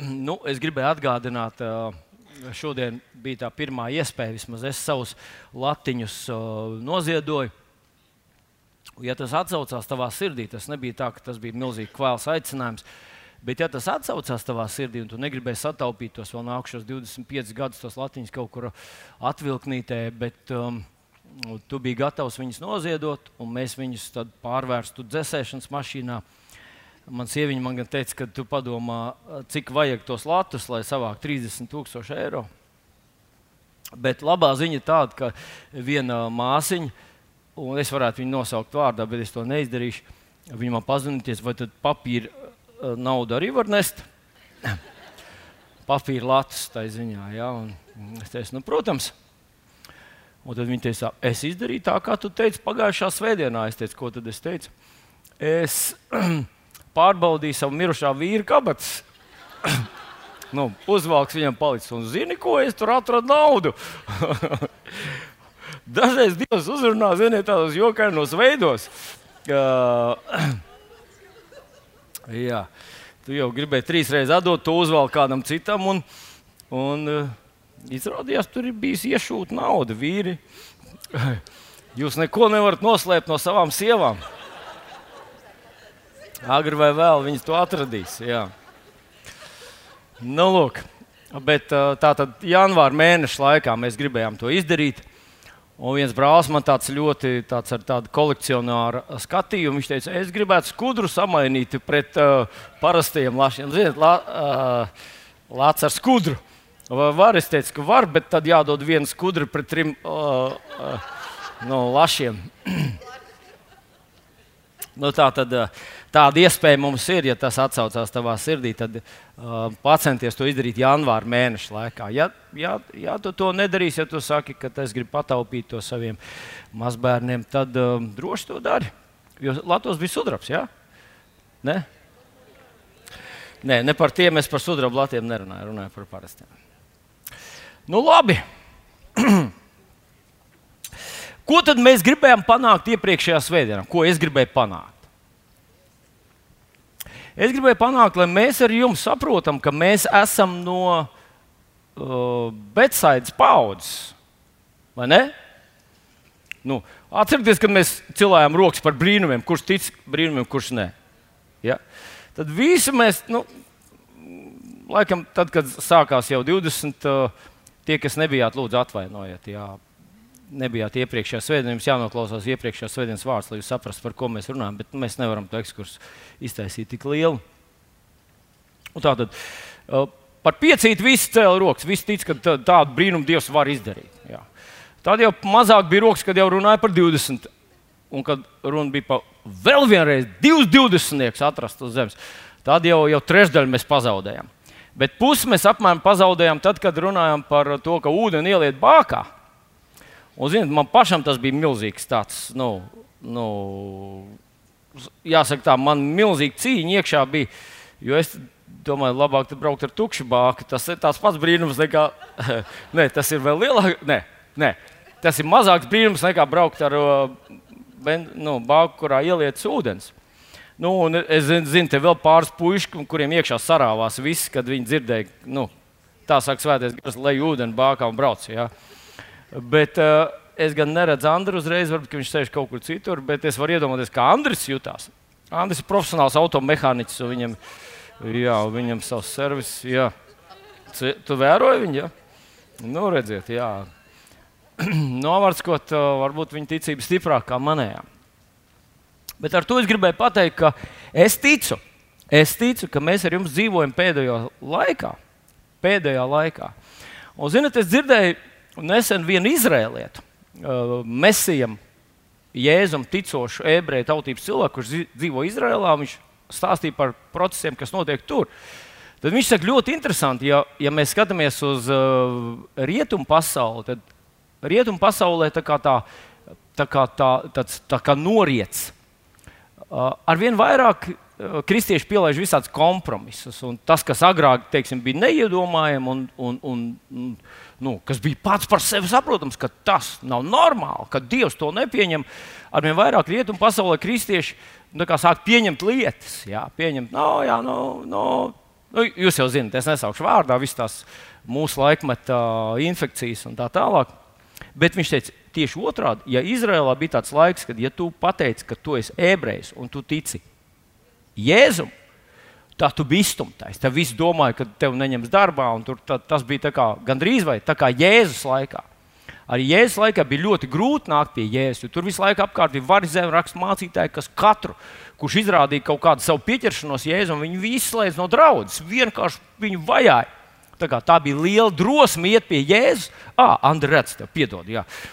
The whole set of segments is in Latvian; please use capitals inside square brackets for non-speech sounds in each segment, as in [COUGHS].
nu, es gribēju atgādināt, uh, šodien bija tā pirmā iespēja, vismaz es savus latiņus uh, noziedoju. Ja tas atcaucās tavā sirdī, tas nebija tā, ka tas bija milzīgi kvēls aicinājums. Bet, ja tas atcaucās tavā sirdī, un tu negribēji sataupīt tos vēl nākušos 25 gadus, tos latiņus kaut kur atvilknītē, bet um, tu biji gatavs viņus noziedot, un mēs viņus pārvērstu dzēsēšanas mašīnā. Man sieviete man teica, ka tu padomā, cik vajag tos latus, lai savāktu 30,000 eiro. Bet labā ziņa ir tāda, ka viena māsiņa, un es varētu viņu nosaukt vārdā, bet es to neizdarīšu. Viņa man pazudīs, vai tad papīra eh, naudu arī var nest? [LAUGHS] papīra latus tā ziņā. Ja? Es teicu, nu, protams. Un tad viņi teica, es izdarīju tā, kā tu teici pagājušā svētdienā. Es teicu, ko tad es teicu? Es [CLEARS THROAT] pārbaudīju savu mirušā vīra kabatas. [COUGHS] nu, uzvalks viņam palicis. Un zini, ko es tur atradu naudu? [LAUGHS] Dažreiz Dievs uzrunā, ziniet, tādos jokainos veidos. Uh, [COUGHS] jā, tu jau gribēji trīs reizes atdot to uzvalku kādam citam. Un, un, uh, Izrādījās, tur ir bijis iešūta nauda, vīri. [COUGHS] Jūs neko nevarat noslēpt no savām sievām. Agri vai vēl viņas to atradīs. Jā. Nu, lūk, bet tā tad janvāra mēneša laikā mēs gribējām to izdarīt. Un viens brālis man tāds ļoti tāds ar tādu kolekcionāru skatījumu. Viņš teica, es gribētu skudru samainīt pret uh, parastajiem lašiem. Ziniet, la, uh, lācis ar skudru. Var, es teicu, ka var, bet tad jādod viena skudra pret trim uh, uh, no lašiem. Nu, tā tad, tāda iespēja mums ir, ja tas atsaucās tavā sirdī, tad uh, pacenties to izdarīt janvāra mēneša laikā. Ja, ja, ja tu to nedarīsi, ja tu saki, ka es gribu pataupīt to saviem mazbērniem, tad uh, droši to dari. Jo Latvijas bija sudrabs, jā? Ja? Ne? Nē, ne par tiem es par sudraba latiem nerunāju, runāju par parastiem. Nu, labi. [CLEARS THROAT] Ko tad mēs gribējām panākt iepriekšējā svētdienā? Ko es gribēju panākt? Es gribēju panākt, lai mēs ar jums saprotam, ka mēs esam no uh, Betsaidas paudzes. Vai ne? Nu, atcerieties, kad mēs cilājām rokas par brīnumiem, kurš tic brīnumiem, kurš nē. Ja? Tad visi mēs, nu, laikam, tad, kad sākās jau 20. Uh, Tie, kas nebijāt, lūdzu, atvainojiet. Jā. Nebijāt iepriekšējā svētdienā, jums jānoklausās iepriekšējā svētdienas vārds, lai jūs saprastu, par ko mēs runājam. Bet mēs nevaram to ekskursu iztaisīt tik lielu. Un tātad par piecīti visi cēla rokas. Visi tic, ka tādu brīnumu Dievs var izdarīt. Jā. Tad jau mazāk bija rokas, kad jau runāja par 20. Un kad runa bija par vēl vienreiz 20 atrast uz zemes, tad jau, jau trešdaļu mēs pazaudējām. Bet pusi mēs apmēram pazaudējām tad, kad runājām par to, ka ūdeni ieliet bākā. Un, ziniet, man pašam tas bija milzīgs tāds, nu, nu, jāsaka, tā man milzīga cīņa iekšā bija. Jo es domāju, labāk braukt ar tukšu bāku. Tas ir tāds pats brīnums, nekā. [LAUGHS] nē, tas ir vēl lielāks. Nē, nē, tas ir mazāks brīnums nekā braukt ar ben, nu, bāku, kurā ielietas ūdens. Nu, es zinu, te vēl pāris puiši, kuriem iekšā sarāvās viss, kad viņi dzirdēja, nu, tā sāk svēties gars, lai ūdeni bākā un brauc. Ja? Bet uh, es gan neredzu Andru uzreiz, varbūt viņš sēž kaut kur citur, bet es varu iedomāties, kā Andris jutās. Andris ir profesionāls automehāniķis, un viņam, jā, viņam savs servis. Jā. Tu vēroji viņu? Ja? Nu, redziet, jā. [CLEARS THROAT] Novārskot, varbūt viņa ticība stiprākā manējā. Bet ar to es gribēju pateikt, ka es ticu, es ticu, ka mēs ar jums dzīvojam pēdējā laikā. Pēdējā laikā. Un, zinot, es dzirdēju nesen vienu izrēlietu, uh, mesijam, jēzum ticošu ebreju tautības cilvēku, kurš dzīvo Izrēlā. Viņš stāstīja par procesiem, kas notiek tur. Tad viņš saka, ļoti interesanti, ja, ja mēs skatāmies uz uh, rietumu pasauli, tad rietumu pasaulē tā kā, tā, tā kā, tā, tāds, tā kā noriets Uh, arvien vairāk uh, kristieši pielāž visādus kompromisus. Tas, kas agrāk teiksim, bija neiedomājami un, un, un nu, kas bija pats par sevi saprotams, ka tas nav normāli, ka Dievs to nepieņem. Arvien vairāk rietumu pasaulē kristieši nu, sāk pieņemt lietas. Jā, pieņemt, no, jā, no, no, Nu, jūs jau zināt, es nesaukšu vārdā visas tās mūsu laikmeta infekcijas un tā tālāk. Bet viņš teica, tieši otrādi, ja Izrēlā bija tāds laiks, kad ja tu pateici, ka tu esi ebrejs un tu tici Jēzum, tad tu biji iztumtais. Tad viss domāja, ka tevi neņems darbā, un tur, tā, tas bija kā, gandrīz vai tā kā Jēzus laikā. Arī Jēzus laikā bija ļoti grūti nākt pie Jēzus. Tur visu laiku apkārt bija varizēna rakstu mācītāji, kas katru, kurš izrādīja kaut kādu savu pieķeršanos Jēzum, viņu izslēdz no draudzes, vienkārši viņu vajāja. Tā, kā, tā bija liela drosme iet pie Jēzus. Ah, redz, tev piedod.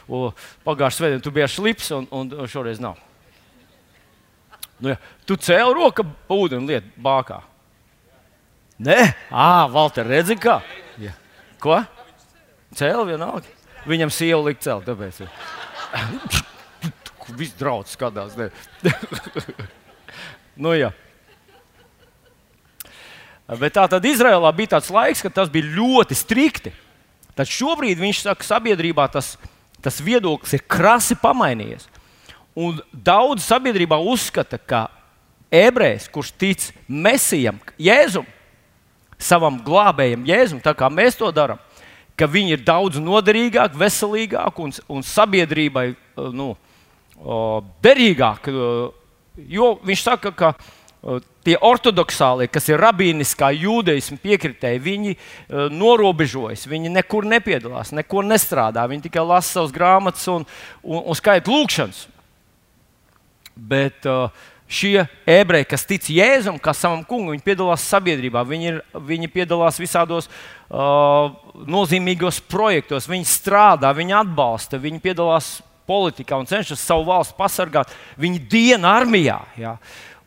Pagājušajā svētdienā tu biji slips, un, un šoreiz nav. Nu, ja. Tu cēli roku ūdeni lietu bākā. Nē, ah, Valter, redzi, kā? Ja. Ko? Cēli vienalga. Viņam sieva likt celt, tāpēc. Viss draugs skatās. nu, jā. Bet tā tad Izrēlā bija tāds laiks, kad tas bija ļoti strikti. Tad šobrīd viņš saka, ka sabiedrībā tas, tas viedoklis ir krasi pamainījies. Un daudz sabiedrībā uzskata, ka ebrejs, kurš tic Mēsijam, Jēzum, savam glābējam, Jēzum, tā kā mēs to darām, ka viņi ir daudz noderīgāki, veselīgāki un, un sabiedrībai eh, nu, derīgāki. Jo viņš saka, ka tie ortodoksālie, kas ir rabīniskā jūdeisma piekritēji, viņi norobežojas, viņi nekur nepiedalās, neko nestrādā. Viņi tikai lasa savas grāmatas un, un, un skaita lūkšanas. Bet uh, šie ebreji, kas tic Jēzum, kā savam kungam, viņi piedalās sabiedrībā, viņi, ir, viņi piedalās visādos uh, nozīmīgos projektos, viņi strādā, viņi atbalsta, viņi piedalās politikā un cenšas savu valsti pasargāt. Viņi diena armijā. Ja?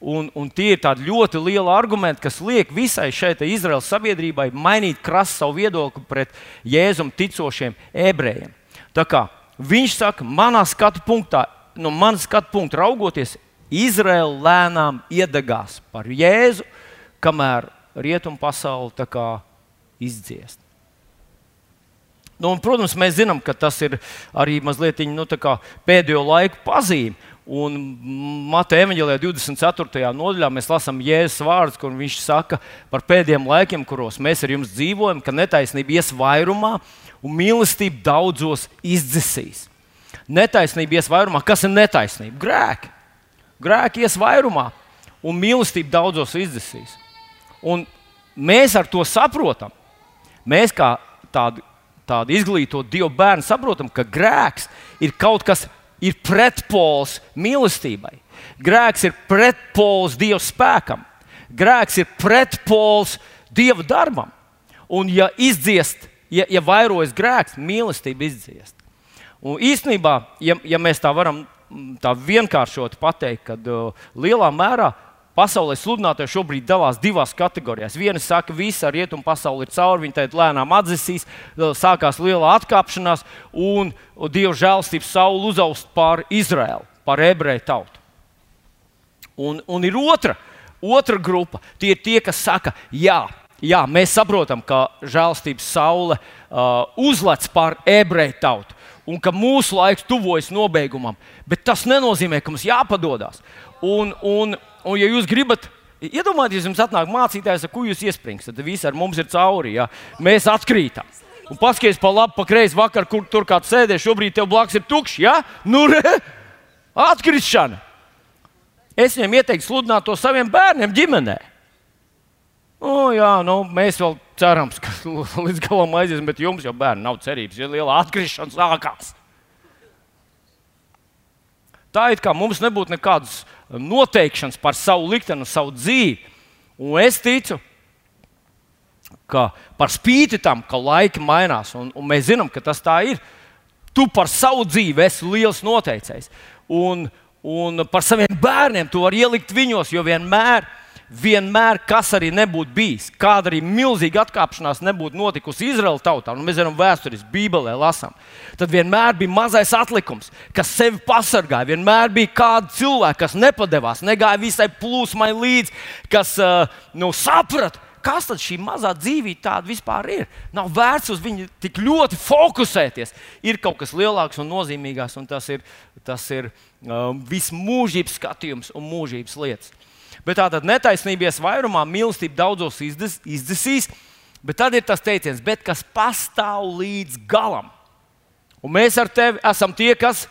Un, un tie ir ļoti lieli argumenti, kas liek visai šeit Izraels sabiedrībai mainīt krasu savu viedokli pret Jēzum ticošiem ebrejiem. Viņš saka, manā skatu punktā, no manas skatu punkta raugoties, Izraela lēnām iedegās par Jēzu, kamēr rietumu pasaule izdziest. Nu, un, protams, mēs zinām, ka tas ir arī mazliet nu, pēdējo laiku pazīme. Un Mateja Evanģelijā 24. nodaļā mēs lasām Jēzus vārdus, kur viņš saka par pēdējiem laikiem, kuros mēs ar jums dzīvojam, ka netaisnība ies vairumā un mīlestība daudzos izdzisīs. Netaisnība ies vairumā. Kas ir netaisnība? Grēki. Grēki ies vairumā un mīlestība daudzos izdzisīs. Un mēs ar to saprotam. Mēs kā tādi, tādi izglītoti Dieva bērni saprotam, ka grēks ir kaut kas, ir pretpols mīlestībai. Grēks ir pretpols Dieva spēkam. Grēks ir pretpols Dieva darbam. Un, ja izdziest, ja, ja vairojas grēks, mīlestība izdziest. Un īstenībā, ja, ja mēs tā varam tā vienkāršot pateikt, tad uh, lielā mērā pasaulē sludinātāji šobrīd dalās divās kategorijās. Viena saka, ka visa rietumu pasaule ir cauri, viņi tad lēnām atdzesīs, sākās liela atkāpšanās, un Dieva žēlstības saule uzaust pār Izraēlu, pār ebreju tautu. Un, un ir otra, otra grupa. Tie ir tie, kas saka, jā, jā mēs saprotam, ka žēlstības saule uh, uzlec pār ebreju tautu un ka mūsu laiks tuvojas nobeigumam. Bet tas nenozīmē, ka mums jāpadodas. Un, un, Un, ja jūs gribat, iedomājieties, jums atnāk mācītājs, ar ko jūs iespringstat, tad viss ar mums ir cauri. Ja? Mēs atkrītam. Un paskaties pa labi, pa kreisi vakar, kur tur kāds sēdē, šobrīd tev blakus ir tukšs. Ja? Nu, re, atkrišana. Es viņiem ieteiktu sludināt to saviem bērniem ģimenē. Nu, jā, nu, mēs vēl ceram, ka [LAUGHS] līdz galam aiziesim, bet jums jau bērni nav cerības, ja liela atkrišana sākās. Tā it kā mums nebūtu nekādas noteikšanas par savu likteni, savu dzīvi. Un es ticu, ka par spīti tam, ka laiki mainās, un, un mēs zinām, ka tas tā ir, tu par savu dzīvi esi liels noteicējs. Un, un par saviem bērniem tu vari ielikt viņos, jo vienmēr vienmēr, kas arī nebūtu bijis, kāda arī milzīga atkāpšanās nebūtu notikusi Izraēlas tautā, un mēs zinām, vēsturiski Bībelē lasām, tad vienmēr bija mazais atlikums, kas sevi pasargāja. Vienmēr bija kādi cilvēki, kas nepadevās, negāja visai plūsmai līdzi, kas nu, saprata. Kas tad šī mazā dzīvība tāda vispār ir? Nav vērts uz viņu tik ļoti fokusēties. Ir kaut kas lielāks un nozīmīgāks, un tas ir, tas ir um, vismūžības skatījums un mūžības lietas. Bet tā tad netaisnības vairumā mīlestība daudzos izdes, izdzisīs, bet tad ir tas teiciens, kas pastāv līdz galam. Un mēs ar tevi esam tie, kas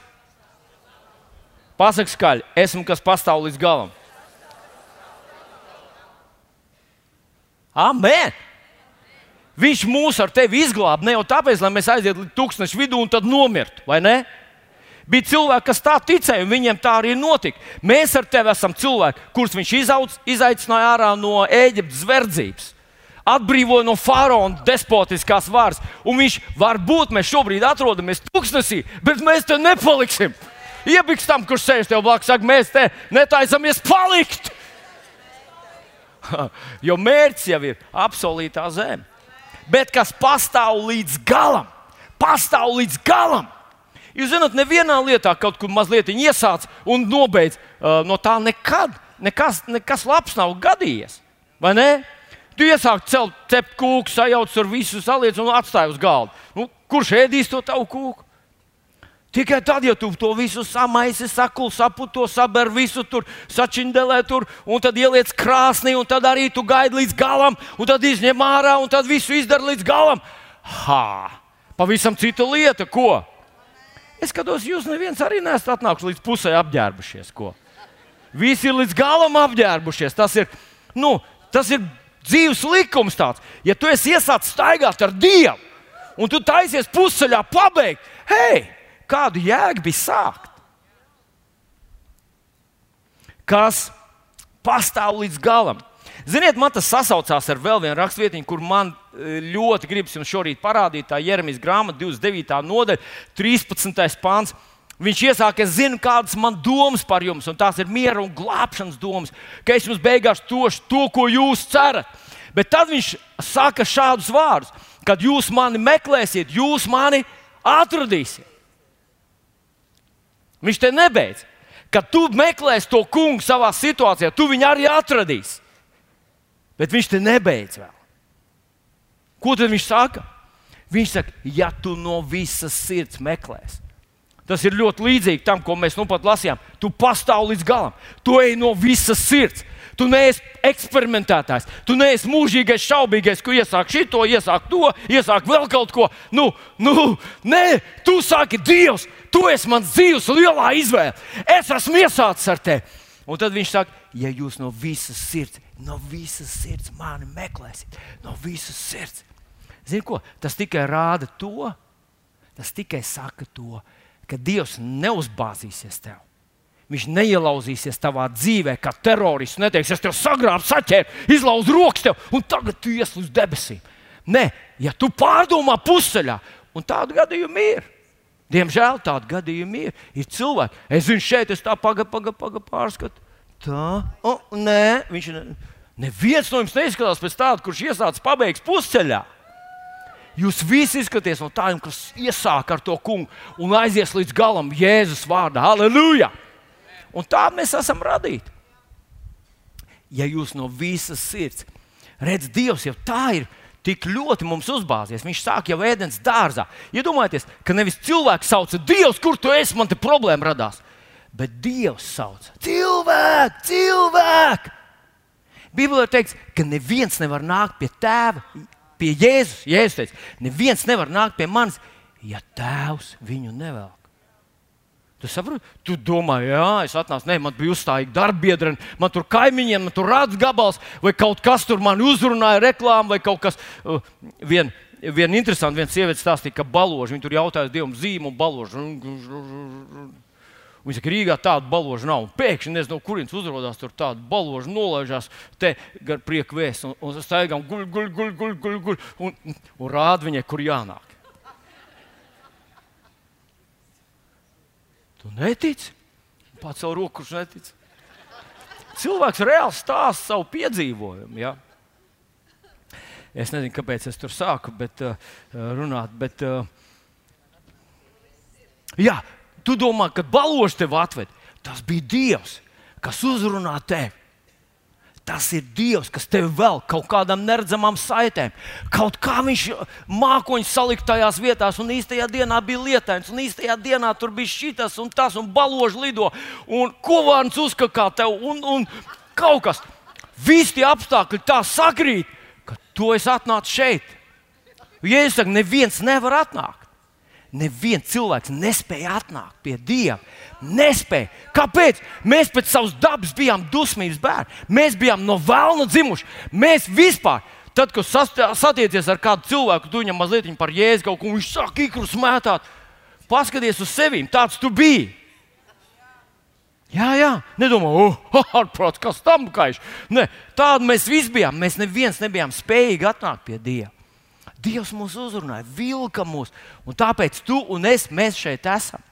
pasakā skaļi, esmu kas pastāv līdz galam. Amen! Viņš mūs ar tevi izglāba ne jau tāpēc, lai mēs aizietu līdz tūkstošu vidū un tad nomirtu, vai ne? Bija cilvēki, kas tā ticēja, un viņiem tā arī notika. Mēs ar tevi esam cilvēki, kurus viņš izauc, izaicināja ārā no Eģiptes verdzības. Atbrīvoja no faraona despotiskās varas. Un viņš var būt, mēs šobrīd atrodamies tūkstnesī, bet mēs te nepaliksim. Iebikstam, kurš sēž tev blakus, saka, mēs te netaisamies palikt. [LAUGHS] jo mērķis jau ir apsolītā zeme. Bet kas pastāv līdz galam, pastāv līdz galam. Jūs zināt, nevienā lietā kaut kur mazliet iesāc un nobeidz. Uh, no tā nekad nekas, nekas labs nav gadījies. Vai ne? Tu iesāki celt, cept kūku, sajauc ar visu saliec un atstāj uz galda. Nu, kurš ēdīs to tavu kūku? Tikai tad, ja tu to visu samaisi, sakuli, saputo, saber visu tur, sačindelē tur, un tad ieliec krāsnī, un tad arī tu gaidi līdz galam, un tad izņem ārā, un tad visu izdara līdz galam. Ha! Pavisam cita lieta, ko? Es skatos, jūs neviens arī nesat atnākuši līdz pusē apģērbušies. Ko? Visi ir līdz galam apģērbušies. Tas ir, nu, tas ir dzīves likums tāds. Ja tu esi iesācis staigāt ar Dievu, un tu taisies pusceļā pabeigt, hei, kādu jēgu bija sākt? Kas pastāv līdz galam? Ziniet, man tas sasaucās ar vēl vienu rakstvietiņu, kur man ļoti gribas jums šorīt parādīt. Tā ir Jeremijas grāmata, 29. nodaļa, 13. pāns. Viņš iesāk, es zinu, kādas man domas par jums, un tās ir miera un glābšanas domas, ka es jums beigās tošu to, ko jūs cerat. Bet tad viņš saka šādus vārdus: kad jūs mani meklēsiet, jūs mani atradīsiet. Viņš te nebeidz. Kad tu meklēsi to kungu savā situācijā, tu viņu arī atradīsi. Bet viņš te nebeidz vēl. Ko tad viņš saka? Viņš saka, ja tu no visas sirds meklēsi. Tas ir ļoti līdzīgi tam, ko mēs nu pat lasījām. Tu pastāv līdz galam, tu ej no visas sirds. Tu neesi eksperimentētājs, tu neesi mūžīgais, šaubīgais, ko iesāk šito, iesāk to, iesāk vēl kaut ko. Nu, nu, nē, tu saki, Dievs, tu esi mans dzīves lielā izvēle. Es esmu iesācis ar tevi. Un tad viņš saka, ja jūs no visas sirds no visas sirds mani meklēsiet, no visas sirds. Zini, ko? Tas tikai rāda to, tas tikai saka to, ka Dievs neuzbāzīsies tev. Viņš neielauzīsies tavā dzīvē, kā terorists. Neteiks, es tev sagrābu, saķēru, izlauzu rokas tev, un tagad tu ies uz debesīm. Nē, ja tu pārdomā pusceļā, un tādu gadījumu ir. Diemžēl tādu gadījumu ir. Ir cilvēki, es zinu, šeit es tā pagaidu, pagaidu, pagaidu pārskatu Tā, o, nē, viņš ne, neviens no jums neizskatās pēc tāda, kurš iesācis pabeigs pusceļā. Jūs visi izskaties no tādiem, kas iesāk ar to kungu un aizies līdz galam Jēzus vārdā. Halleluja! Un tā mēs esam radīti. Ja jūs no visas sirds redzat, Dievs jau tā ir tik ļoti mums uzbāzies. Viņš sāk jau ēdienas dārzā. Iedomājieties, ka nevis cilvēks sauc, Dievs, kur tu esi, man te problēma radās bet Dievs sauc cilvēku, cilvēku. Bībelē ir teikts, ka neviens nevar nākt pie tēva, pie Jēzus. Jēzus teica, neviens nevar nākt pie manis, ja tēvs viņu nevelk. Tu saproti, tu domā, jā, es atnācu, nē, man bija uzstājīga darbiedra, man tur kaimiņiem, man tur rāds gabals, vai kaut kas tur man uzrunāja reklāmu, vai kaut kas. Uh, vien, Viena interesanta viena sieviete stāstīja, ka baloži, viņa tur jautāja Dievam zīmu un baloži. Viņa saka, Rīgā tāda balvoža nav. Un pēkšņi nezinu, no kurienes uzrādās tur tāda balvoža, nolaižās te gar prieku vēstu un, un staigām guļ, guļ, guļ, guļ, guļ, guļ un, un rāda viņai, kur jānāk. Tu netici? Pats savu roku, kurš netic. Cilvēks reāli stāsta savu piedzīvojumu. Ja? Es nezinu, kāpēc es tur sāku bet, uh, runāt, bet uh, jā, Tu domā, ka balons tevi atved. Tas bija Dievs, kas uzrunā tevi. Tas ir Dievs, kas tevi vēl kaut kādām neredzamām saitēm. Kaut kā viņš mākoņus salikt tajās vietās, un īstajā dienā bija lietains, un īstajā dienā tur bija šis un tas, un balons lido, un kovārns uzkakā tev, un, un kaut kas, visi tie apstākļi tā sakrīt, ka tu esi atnācis šeit. Ja es saku, neviens nevar atnākt. Neviens cilvēks nespēja atnākt pie Dieva. Nespēja. Kāpēc? Mēs pēc savas dabas bijām dusmīgi bērni. Mēs bijām no vēlna dzimuši. Mēs vispār, tad, kad satiecies ar kādu cilvēku, tu viņam mazliet par jēzu kaut ko, viņš sāk ikrus mētāt. Paskaties uz sevi, tāds tu biji. Jā, jā, nedomā, oh, [LAUGHS] ārprāts, kas tam kaiš. Ne, tādu mēs visi bijām. Mēs neviens nebijām spējīgi atnākt pie Dieva. Dievs mūs uzrunāja, vilka mūs, un tāpēc tu un es šeit esam.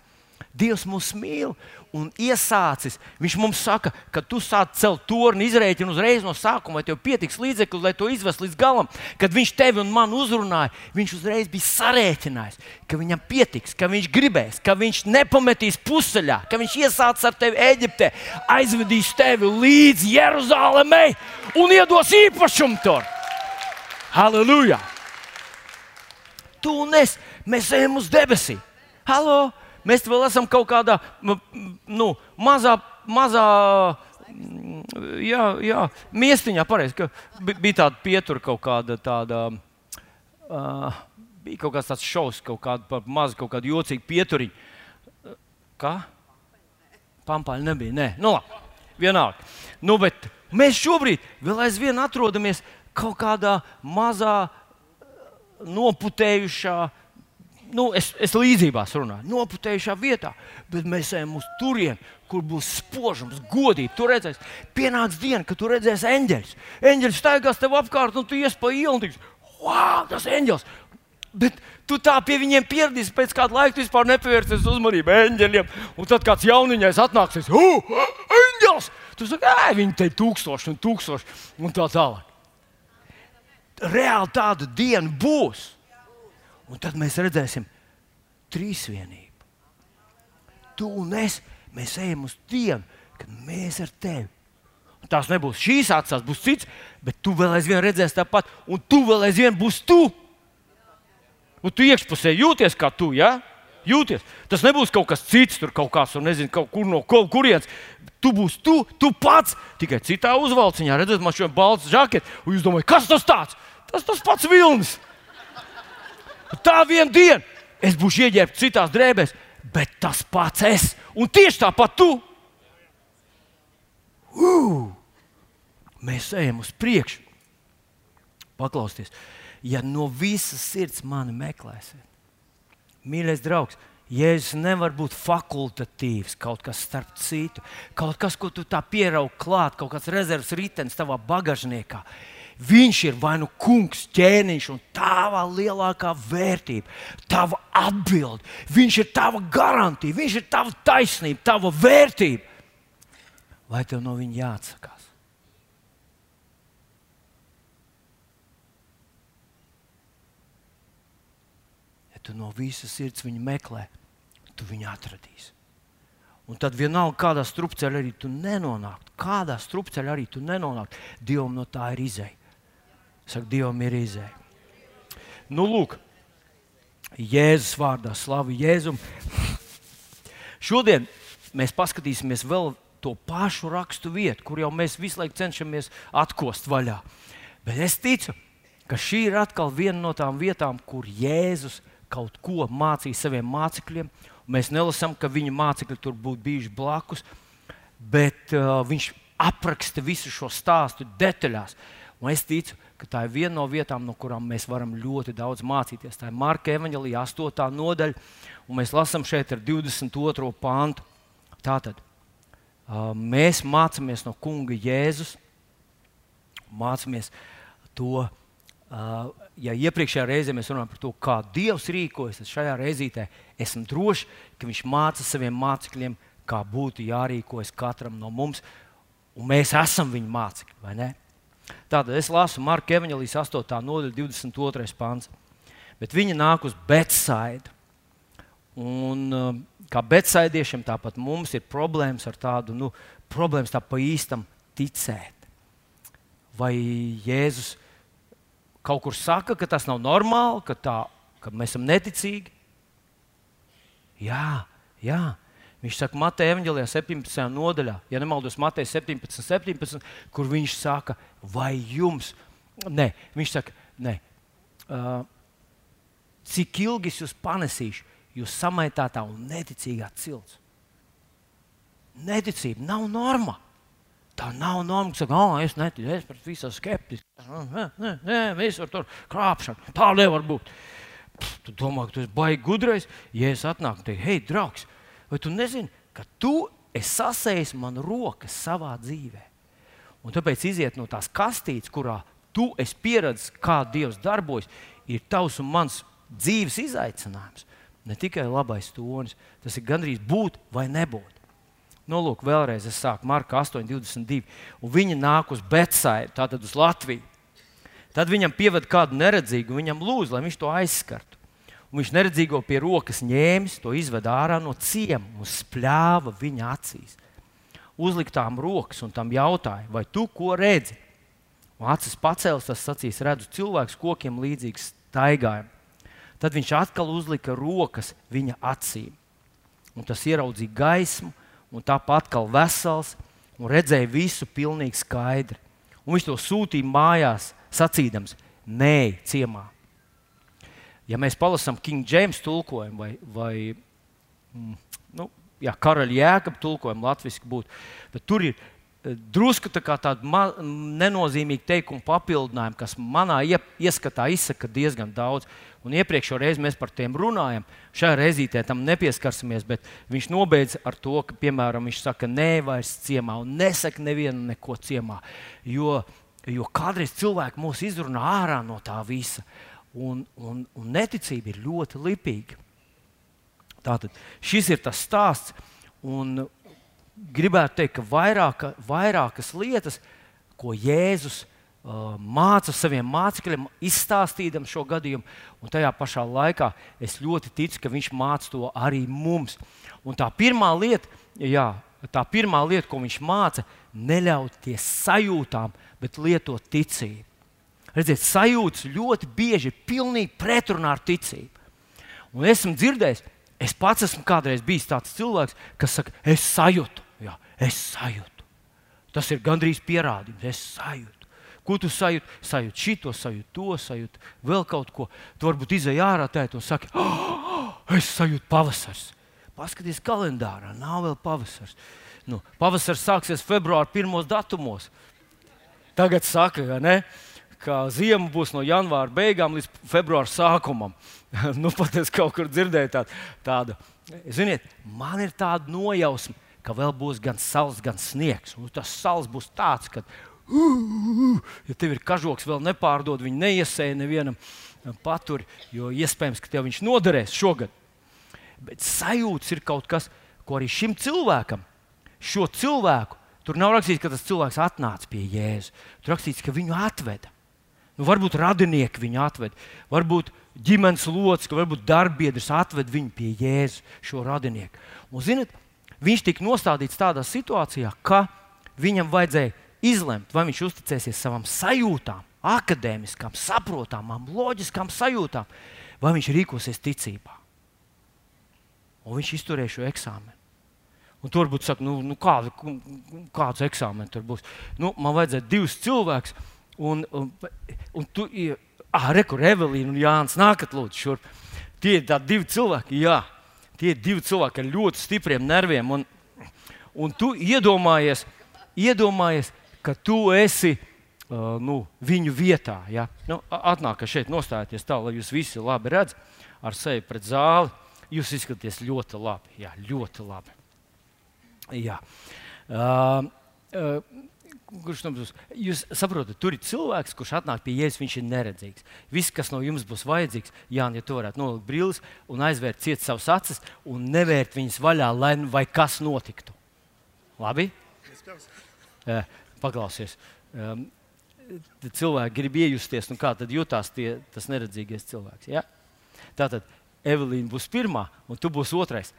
Dievs mūs mīl un iesācis. Viņš mums saka, ka tu sāc celt torni, izrēķini uzreiz no sākuma, vai tev pietiks līdzekļu, lai to izvestu līdz galam. Kad viņš tevi un mani uzrunāja, viņš uzreiz bija sarēķinājis, ka viņam pietiks, ka viņš gribēs, ka viņš nepametīs puseļā, ka viņš iesācis ar tevi Eģiptē, aizvedīs tevi līdz Jeruzalemei un iedos īpašumu tur. Halleluja! Tu un es, mēs ejam uz debesīm. Halo! Mēs vēl esam kaut kādā nu, mazā, mazā jā, jā, miestiņā, pareizi, bija tāda pietura kaut kāda tāda. Uh, bija kaut kāds tāds šovs, kaut kāda maza, kaut kāda jocīga pieturiņa. Kā? Pampaļa nebija. Nē, nu labi. Vienalga. Nu, bet mēs šobrīd vēl aizvien atrodamies kaut kādā mazā noputējušā, nu, es, es līdzībās runāju, noputējušā vietā, bet mēs ejam uz turieni, kur būs spožums, godīgi. Tur redzēs, pienāks diena, kad tu redzēsi eņģeļus. Eņģeļus staigās tev apkārt, un tu ies pa ielu un teiks, wow, tas eņģelis! Bet tu tā pie viņiem pieradīsi, pēc kāda laika vispār nepievērsies uzmanību eņģeļiem. Un tad kāds jauniņais atnāksies, oh, eņģelis! Tu saki, ej, viņi te ir tūkstoši un tūkstoši un tā tālāk reāli tāda diena būs. Un tad mēs redzēsim trīsvienību. Tu un es, mēs ejam uz dienu, kad mēs ar tevi. Un tās nebūs šīs acis, būs cits, bet tu vēl aizvien redzēsi tāpat, un tu vēl aizvien būsi tu. Un tu iekšpusē jūties kā tu. Ja? Jūties. Tas nebūs kaut kas cits, tur kaut kāds, nezinu, kaut kur no kaut kurienes. Tu būsi tu, tu pats, tikai citā uzvalciņā. Redzat, man šodien balts žakets, un jūs domājat, kas tas tāds? Tas tas pats vilnis. Tā viena diena es būšu ieģērbts citās drēbēs, bet tas pats es. Un tieši tāpat tu. Uh, mēs ejam uz priekšu. Paklausieties, ja no visas sirds mani meklēsiet, mīļais draugs, Jēzus nevar būt fakultatīvs, kaut kas starp citu, kaut kas, ko tu tā pieraugi klāt, kaut kāds rezerves ritenis tavā bagāžniekā. Viņš ir vai nu kungs, ķēniņš un tava lielākā vērtība, tava atbilde. Viņš ir tava garantija, viņš ir tava taisnība, tava vērtība. Vai tev no viņa jāatsakās? Ja tu no visas sirds viņu meklē, tu viņu atradīsi. Un tad vienalga, kādā strupceļā arī tu nenonāktu, kādā strupceļā arī tu nenonāktu, Dievam no tā ir izēja. Saka, Dievam ir izēja. Nu, lūk, Jēzus vārdā, slavu Jēzum. Šodien mēs paskatīsimies vēl to pašu rakstu vietu, kur jau mēs visu laiku cenšamies atkost vaļā. Bet es ticu, ka šī ir atkal viena no tām vietām, kur Jēzus kaut ko mācīja saviem mācekļiem. Mēs nelasām, ka viņa mācekļi tur būtu bijuši blakus, bet uh, viņš apraksta visu šo stāstu detaļās. Un es ticu, ka tā ir viena no vietām, no kurām mēs varam ļoti daudz mācīties. Tā ir Marka Evanģelija 8. nodaļa, un mēs lasām šeit ar 22. pāntu. Tātad mēs mācāmies no Kunga Jēzus, mācāmies to. Ja iepriekšējā reizē mēs runājam par to, kā Dievs rīkojas, tad šajā reizītē esmu drošs, ka Viņš māca saviem mācekļiem, kā būtu jārīkojas katram no mums, un mēs esam viņa mācekļi, vai ne? Tātad es lasu Marka Evanģelijas 8. nodaļa, 22. pāns. Bet viņi nāk uz Betsaidu. Un, uh, kā Betsaidiešiem, tāpat mums ir problēmas ar tādu, nu, problēmas tā pa īstam ticēt. Vai Jēzus kaut kur saka, ka tas nav normāli, ka, tā, ka mēs esam neticīgi? Jā, jā. Viņš saka, Mateja Evanģelijā 17. nodaļā, ja nemaldos, Mateja 17, 17, kur viņš saka, vai jums, nē, viņš saka, nē, uh, cik ilgi es jūs panesīšu, jūs samaitātā un neticīgā cilts. Neticība nav norma. Tā nav norma, ka saka, oh, es neticu, es esmu visam skeptisks. Nē, nē, nē, visur tur krāpšana. Tā nevar būt. Pff, tu domā, ka tu esi baigi gudrais, ja es atnāku teiktu, hei, draugs, Vai tu nezini, ka tu esi sasējis man rokas savā dzīvē? Un tāpēc iziet no tās kastītes, kurā tu esi pieredzējis, kā Dievs darbojas, ir tavs un mans dzīves izaicinājums. Ne tikai labais tonis, tas ir gandrīz būt vai nebūt. Nu, lūk, vēlreiz es sāku Marka 8,22. Un viņa nāk uz Betsaidu, tātad uz Latviju. Tad viņam pieved kādu neredzīgu, viņam lūdz, lai viņš to aizskartu. Un viņš neredzīgo pie rokas ņēmis, to izveda ārā no ciema un spļāva viņa acīs. Uzliktām rokas un tam jautāja, vai tu ko redzi? Un acis pacēlis, tas sacīs, redzu cilvēku kokiem līdzīgs staigājumam. Tad viņš atkal uzlika rokas viņa acīm. Un tas ieraudzīja gaismu, un tāpat atkal vesels, un redzēja visu pilnīgi skaidri. Un viņš to sūtīja mājās, sacīdams, nē, ciemā ja mēs palasām King James tulkojumu vai, vai mm, nu, jā, karaļa jēkab tulkojumu latviešu būtu, tad tur ir eh, drusku tā tāda nenozīmīga teikuma papildinājuma, kas manā ieskatā izsaka diezgan daudz. Un iepriekšējā reizē mēs par tiem runājam. Šajā reizē tam nepieskarsimies, bet viņš nobeidz ar to, ka, piemēram, viņš saka, nē, vairs ciemā, un nesaka nevienu neko ciemā. Jo, jo kādreiz cilvēki mūs izrunā ārā no tā visa. Un, un, un neticība ir ļoti lipīga. Tātad šis ir tas stāsts. Un gribētu teikt, ka vairāka, vairākas lietas, ko Jēzus uh, māca saviem mācekļiem, izstāstījot šo gadījumu, un tajā pašā laikā es ļoti ticu, ka viņš māca to arī mums. Un tā pirmā lieta, jā, tā pirmā lieta ko viņš māca, neļauties sajūtām, bet lietot ticību. Redziet, sajūtas ļoti bieži ir pilnīgi pretrunā ar ticību. Un esmu dzirdējis, es pats esmu kādreiz bijis tāds cilvēks, kas saka, es sajūtu, jā, es sajūtu. Tas ir gandrīz pierādījums, es sajūtu. Ko tu sajūti? Sajūti šito, sajūti to, sajūti vēl kaut ko. Tu varbūt izai ārā tēt un saki, oh, es sajūtu pavasars. Paskaties kalendārā, nav vēl pavasars. Nu, pavasars sāksies februāra pirmos datumos. Tagad saka, ka ne ka ziema būs no janvāra beigām līdz februāra sākumam. [LAUGHS] nu, pat es kaut kur dzirdēju tādu. tādu. Ziniet, man ir tāda nojausma, ka vēl būs gan saules, gan sniegs. Un tas saules būs tāds, ka, uh, ja tev ir kažoks, vēl nepārdod, viņi neiesēja nevienam paturi, jo iespējams, ka tev viņš noderēs šogad. Bet sajūta ir kaut kas, ko arī šim cilvēkam, šo cilvēku, tur nav rakstīts, ka tas cilvēks atnāca pie Jēzus. Tur rakstīts, ka viņu atveda. Nu, varbūt radinieki viņu atved, varbūt ģimenes locekļi, varbūt darbbiedrs atved viņu pie Jēzus, šo radinieku. Un, zinat, viņš tika nostādīts tādā situācijā, ka viņam vajadzēja izlemt, vai viņš uzticēsies savām sajūtām, akadēmiskām, saprotamām, loģiskām sajūtām, vai viņš rīkosies ticībā. Un viņš izturēja šo eksāmenu. Un tur varbūt saka, nu, nu kāda, kāds eksāmenis tur būs. Nu, man vajadzēja divus cilvēkus Un, un, un tu, ah, rekur, Evelīna un Jānis, nākat lūdzu šurp. Tie ir divi cilvēki, jā, tie ir divi cilvēki ar ļoti stipriem nerviem. Un, un tu iedomājies, iedomājies, ka tu esi uh, nu, viņu vietā. Ja? Nu, atnāk šeit, nostājieties tā, lai jūs visi labi redzat ar sevi pret zāli. Jūs izskatāties ļoti labi. Jā, ļoti labi. Jā. Uh, uh, kurš tam būs. Jūs saprotat, tur ir cilvēks, kurš atnāk pie jēzus, viņš ir neredzīgs. Viss, kas no jums būs vajadzīgs, Jānis, ja tu varētu nolikt brīlis un aizvērt ciet savus acis un nevērt viņas vaļā, lai nu vai kas notiktu. Labi? Jā, paklausies. Um, cilvēki grib iejusties, nu kā tad jutās tie, tas neredzīgais cilvēks. Ja? Tātad Evelīna būs pirmā, un tu būsi otrais.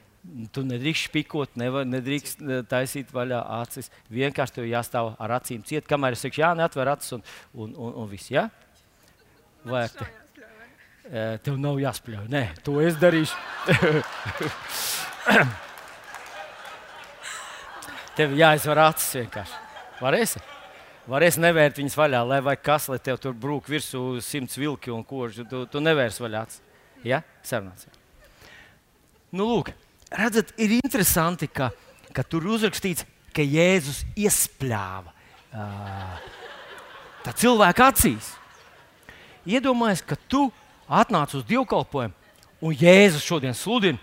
Tu nedrīkst spīkot, nevar, nedrīkst eh, taisīt vaļā acis. Vienkārši tev jāstāv ar acīm ciet, kamēr es saku, jā, neatver acis un, un, un, un viss. Ja? Vai te, tev nav jāspļauj? Nē, to es darīšu. [LAUGHS] Tev jāizvar acis vienkārši. Varēsi? Varēsi nevērt viņas vaļā, lai vai kas, lai tev tur brūk virsū simts vilki un koži. Tu, tu nevērs vaļā acis. Ja? Sarunāts. Nu, lūk, redzat, ir interesanti, ka, ka tur uzrakstīts, ka Jēzus iespļāva tā cilvēka acīs. Iedomājieties, ka tu atnāc uz dievkalpojumu, un Jēzus šodien sludina,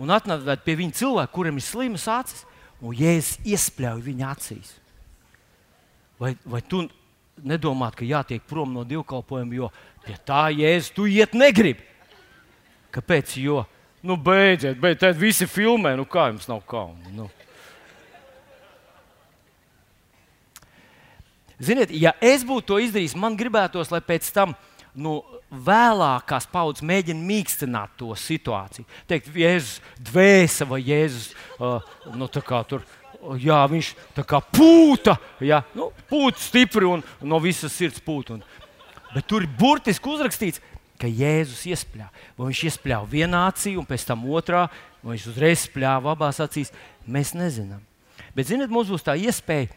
un atnāc pie viņa cilvēka, kuram ir slimas acis, un Jēzus iespļauj viņa acīs. Vai, vai tu nedomā, ka jātiek prom no dievkalpojuma, jo pie tā jēzus tu iet negribi? Kāpēc? Jo, nu, beidziet, beidziet, tad visi filmē, nu kā jums nav kauna. Nu. Ziniet, ja es būtu to izdarījis, man gribētos, lai pēc tam nu, vēlākās paudzes mēģina mīkstināt to situāciju. Teikt, Jēzus dvēsele vai Jēzus uh, nu, tur jā, viņš tā kā pūta, jā, nu, pūta stipri un no visas sirds pūta. Un, bet tur ir burtiski uzrakstīts, ka Jēzus iespļāva. Viņš iespļāva vienā acī, un pēc tam otrā, vai viņš uzreiz spļāva abās acīs, mēs nezinām. Bet, ziniet, mums būs tā iespēja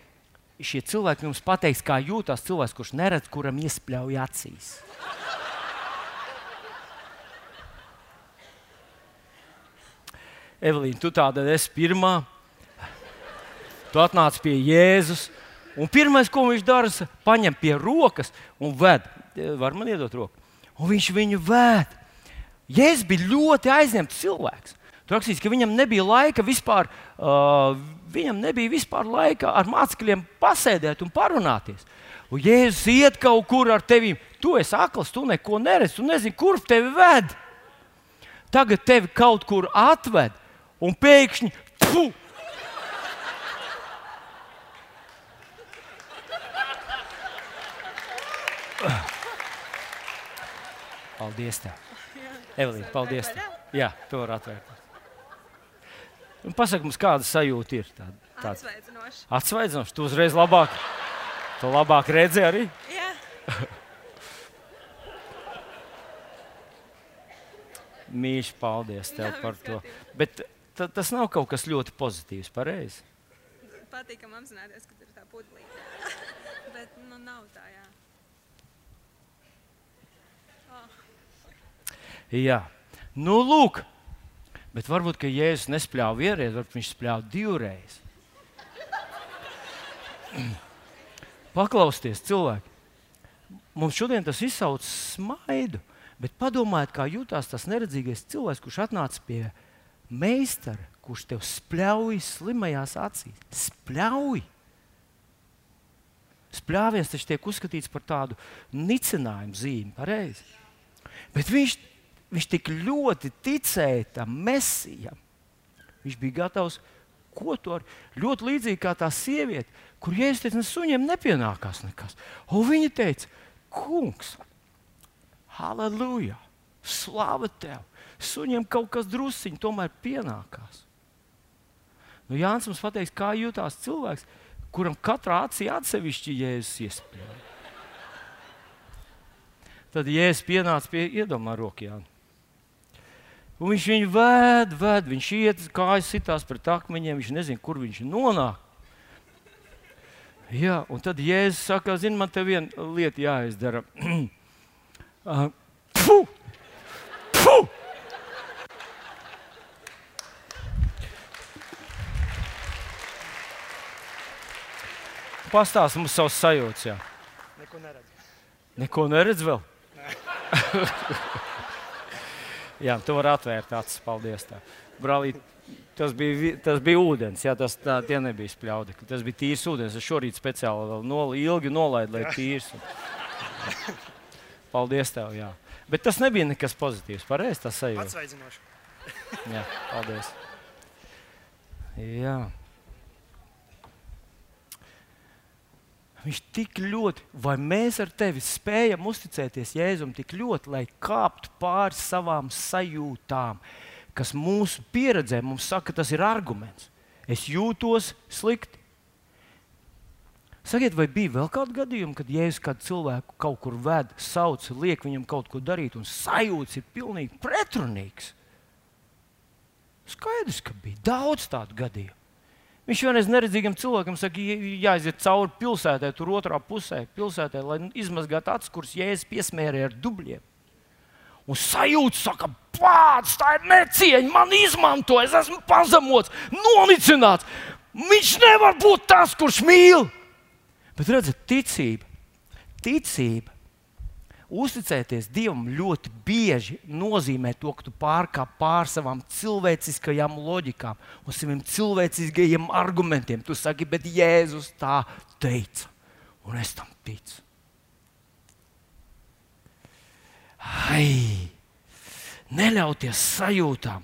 šie cilvēki jums pateiks, kā jūtas cilvēks, kurš neredz, kuram iespļauj acīs. Evelīna, tu tāda esi pirmā. Tu atnāc pie Jēzus, un pirmais, ko viņš dara, ir paņem pie rokas un ved. Var man iedot roku? Un viņš viņu ved. Jēzus bija ļoti aizņemts cilvēks. Tur rakstīts, ka viņam nebija laika vispār, uh, viņam nebija vispār laika ar mācekļiem pasēdēt un parunāties. Un Jēzus iet kaut kur ar tevi. Tu esi akls, tu neko neredzi, tu nezini, kur tevi ved. Tagad tevi kaut kur atved, un pēkšņi pfu, Paldies! Tev. Evelīna, paldies! Tev. Jā, tu vari atvērt. Un pasaka mums, kāda sajūta ir. Tāda, tāda. Atsvaidzinoši. Atsvaidzinoši. Tu uzreiz labāk, tu labāk redzi arī. Jā. [LAUGHS] Mīļš, paldies tev Jā, par to. Bet tas nav kaut kas ļoti pozitīvs, pareizi. Patīkam apzināties, ka tur ir tā pudelīte. [LAUGHS] Bet nu, nav tā, jā. Jā, nu, lūk, bet varbūt Jēzus nespļāva vienreiz, varbūt viņš spļāva divreiz. Paklausieties, cilvēki! Mums šodien tas izsauc smaidu, bet padomājiet, kā jutās tas neredzīgais cilvēks, kurš atnāca pie meistara, kurš tev spļauj slimajās acīs. Spļauj! Spļāviens taču tiek uzskatīts par tādu nicinājumu zīmi, pareizi. Bet viņš Viņš tik ļoti ticēja tam mesijam. Viņš bija gatavs ko to ar ļoti līdzīgi kā tā sieviete, kur jēzus teica, suņiem nepienākās nekas. Un viņa teica, kungs, halleluja, slava tev! Suņiem kaut kas drusciņš tomēr pienākās. Nu, Jānis mums pateiks, kā jūtas cilvēks, kuram katrā acī atsevišķi jēzus iespēja. Tad jēzus pienāca pie iedomā rokām. Un viņš viņu ved, ved, viņš iet, kājas sitās pret akmeņiem, viņš nezina, kur viņš nonāk. Jā, un tad Jēzus saka, zini, man te viena lieta jāizdara. uh, [CLEARS THROAT] pfu! Pfu! Pastāst mums savus sajūtas. Jā. Neko neredzu. Neko neredz vēl? [LAUGHS] Jā, tu vari atvērt acis. Paldies. Tā. Brālīt, tas bija, tas bija ūdens, jā, tas tā, nebija spļaudi. Tas bija tīrs ūdens. Es šorīt speciāli nol, ilgi nolaidu, lai tīrs. Paldies tev. Jā. Bet tas nebija nekas pozitīvs. Pareizi tas sajūta. Atsvaidzinoši. jā, paldies. Jā. Viņš tik ļoti, vai mēs ar tevi spējam uzticēties Jēzum tik ļoti, lai kāptu pāri savām sajūtām, kas mūsu pieredzē mums saka, tas ir arguments. Es jūtos slikti. Sakiet, vai bija vēl kādi gadījumi, kad Jēzus kādu cilvēku kaut kur ved, sauc, liek viņam kaut ko darīt, un sajūta ir pilnīgi pretrunīgs? Skaidrs, ka bija daudz tādu gadījumu. Viņš vienreiz neredzīgam cilvēkam saka, "Jā- jāiziet cauri pilsētai, tur otrā pusē, pilsētai, lai izmazgātu acis, kuras jēzus piesmērēja ar dubļiem. Un sajūta, saka, pats, tā ir necieņa, man izmanto, es esmu pazemots, nonicināts. Viņš nevar būt tas, kurš mīl. Bet redziet, ticība, ticība, uzticēties Dievam ļoti bieži nozīmē to, ka tu pārkāp pār savām cilvēciskajām loģikām un saviem cilvēciskajiem argumentiem. Tu saki, bet Jēzus tā teica, un es tam ticu. Ai, neļauties sajūtām,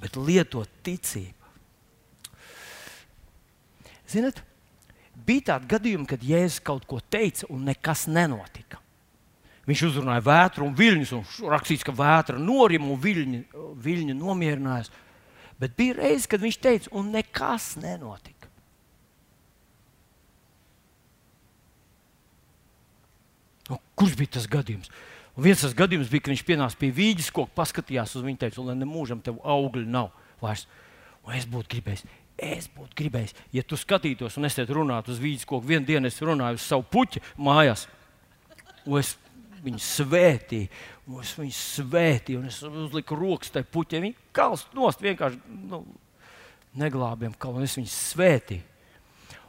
bet lietot ticību. Ziniet, bija tādi gadījumi, kad Jēzus kaut ko teica un nekas nenotika. Viņš uzrunāja vētru un viļņus, un rakstīts, ka vētra norima un viļņi, viļņi nomierinājās. Bet bija reizes, kad viņš teica, un nekas nenotika. Nu, kurš bija tas gadījums? Un viens tas gadījums bija, kad viņš pienāca pie vīģes koka, paskatījās uz viņu, teica, lai nemūžam tev augļi nav vairs. Un es būtu gribējis, es būtu gribējis, ja tu skatītos un es te runātu uz vīģes koku, vienu dienu es runāju uz savu puķi mājās. Es viņu svētīju, es viņu svētīju, un es uzliku rokas tajā puķī. Viņa kalns nost vienkārši nu, neglābjam kalu, un es viņu svētīju.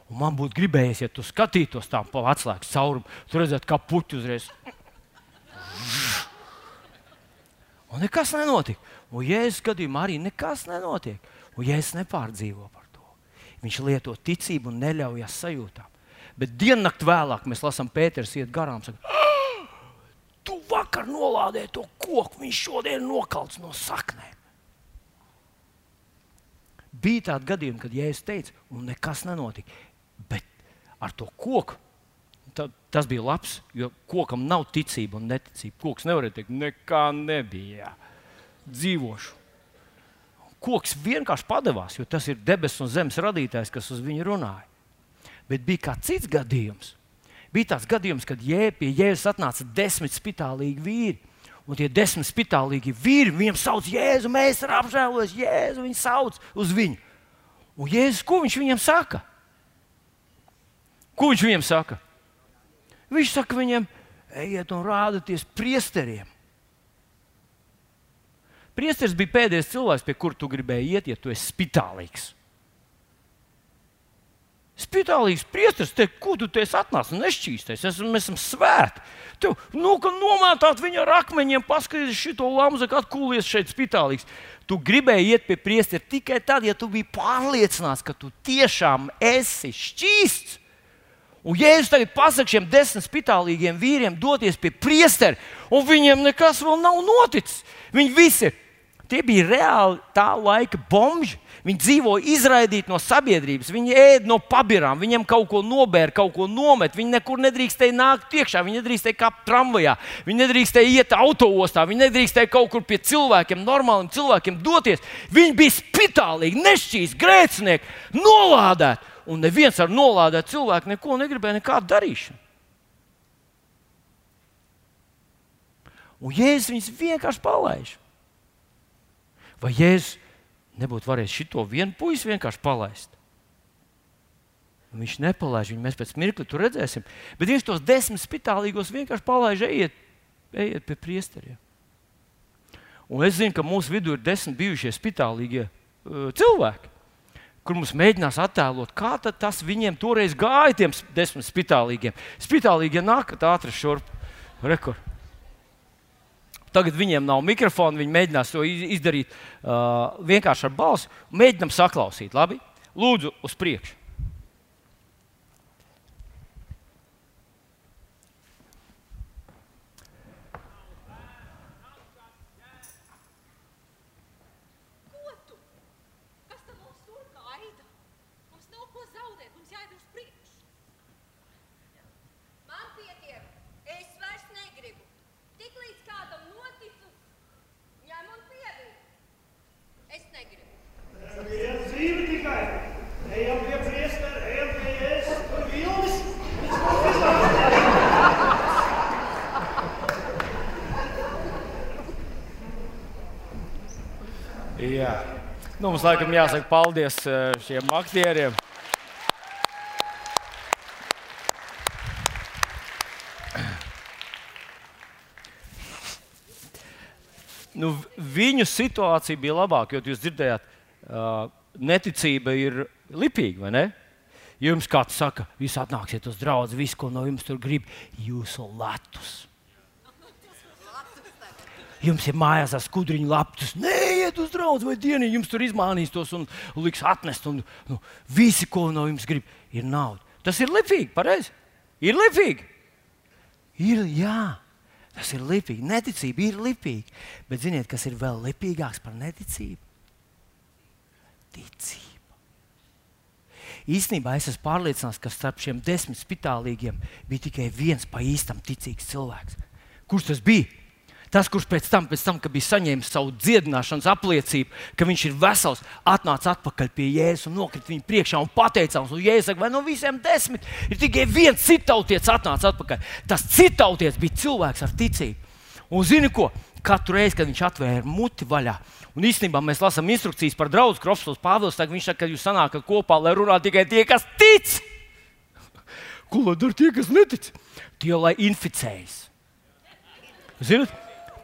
Un man būtu gribējies, ja tu skatītos tā pa atslēgas caurumu, tu redzētu, kā puķi uzreiz. Un nekas nenotika. Un Jēzus gadījumā arī nekas nenotiek. Un Jēzus nepārdzīvo par to. Viņš lieto ticību un neļaujas sajūtām. Bet diennakti vēlāk mēs lasām, Pēters iet garām. Saka, tu vakar nolādēji to koku, viņš šodien nokalts no saknēm. Bija tādi gadījumi, kad Jēzus teica, un nekas nenotika. Bet ar to koku ta, tas bija labs, jo kokam nav ticība un neticība. Koks nevarēja teikt, nekā nebija. Dzīvošu. Koks vienkārši padevās, jo tas ir debesu un zemes radītājs, kas uz viņu runāja. Bet bija kāds cits gadījums. Bija tāds gadījums, kad jē, pie Jēzus atnāca desmit spitālīgi vīri. Un tie desmit spitālīgi vīri viņam sauc Jēzu, mēs esam apžēlojušies, Jēzu viņi sauc uz viņu. Un Jēzus, ko viņš viņam saka? Ko viņš viņam saka? Viņš saka viņam, ejiet un rādieties priesteriem. Priesteris bija pēdējais cilvēks, pie kura tu gribēji iet, ja tu esi spitālīgs. Spitālīgs priesteris, te, ko tu te esi atnācis? Nešķīstais, es, mēs esam svēti. Tu nu, nomētāt viņu ar akmeņiem, paskatīties šo lamzu, kad kūlies šeit spitālīgs. Tu gribēji iet pie priestera tikai tad, ja tu biji pārliecināts, ka tu tiešām esi šķīsts. Un Jēzus tagad pasakā šiem desmit spitālīgiem vīriem doties pie priestera, un viņiem nekas vēl nav noticis. Viņi visi tie bija reāli tā laika bomži. Viņi dzīvoja izraidīti no sabiedrības, viņi ēda no pabirām, viņiem kaut ko nobēra, kaut ko nomet. Viņi nekur nedrīkstēja nākt iekšā, viņi nedrīkstēja kāpt tramvajā, viņi nedrīkstēja iet autoostā, viņi nedrīkstēja kaut kur pie cilvēkiem, normāliem cilvēkiem doties. Viņi bija spitālīgi, nešķīsti, grēcinieki, nolādēti. Un neviens ar nolādētu cilvēku neko negribēja, nekādu darīšanu. Un Jēzus viņus vienkārši palaiž. Vai Jēzus nebūtu varējis šito vienu puisi vienkārši palaist? Viņš nepalaiž viņu, mēs pēc mirkli tur redzēsim. Bet viņš tos desmit spitālīgos vienkārši palaiž, ejiet, ejiet pie priesteriem. Un es zinu, ka mūsu vidū ir desmit bijušie spitālīgie uh, cilvēki, kur mums mēģinās attēlot, kā tas viņiem toreiz gāja, tiem desmit spitālīgiem. Spitālīgie nāk, ātri šurp, rekord. Tagad viņiem nav mikrofona, viņi mēģinās to izdarīt uh, vienkārši ar balsi. Mēģinām saklausīt, labi? Lūdzu, uz priekšu. Ko tu? Kas tam mums tur gaida? Mums nav ko zaudēt, mums jāiet uz priekšu. Man pietiek, es vairs negribu. Tik līdz kādam noticis, ņem un piedod. Es negribu. Viena dzīve tikai. Ejam pie priestera, ejam pie jēzus. Tur vilnis. Jā. Nu, mums laikam jāsaka paldies eh, šiem aktieriem. Nu, viņu situācija bija labāka, jo jūs dzirdējāt, uh, neticība ir lipīga, vai ne? Jums kāds saka, jūs atnāksiet uz draugu, visu, ko no jums tur grib, jūsu latus. Jums ir mājās ar skudriņu lapus. Neiet uz draugu vai dienu, jums tur izmānīs tos un liks atnest. Un, nu, visi, ko no jums grib, ir nauda. Tas ir lipīgi, pareizi. Ir lipīgi. Ir, jā, tas ir lipīgi. Neticība ir lipīga. Bet ziniet, kas ir vēl lipīgāks par neticību? Ticība. Īsnībā es esmu pārliecināts, ka starp šiem desmit spitālīgiem bija tikai viens pa īstam ticīgs cilvēks. Kurš tas bija? Tas, kurš pēc tam, pēc tam kad bija saņēmis savu dziedināšanas apliecību, ka viņš ir vesels, atnāca atpakaļ pie Jēzus un nokrita viņa priekšā un pateicās. Un Jēzus saka, vai no visiem desmit ir tikai viens citautietis atnācis atpakaļ. Tas citautietis bija cilvēks ar ticību. Un zini ko? Katru reizi, kad viņš atvēra muti vaļā, un īstenībā mēs lasām instrukcijas par draugu Kropsovs Pāvils, tad viņš saka, ka jūs sanākat kopā, lai runā tikai tie, kas tic. Ko lai dara tie, kas netic? Tie, lai inficējas. Ziniet,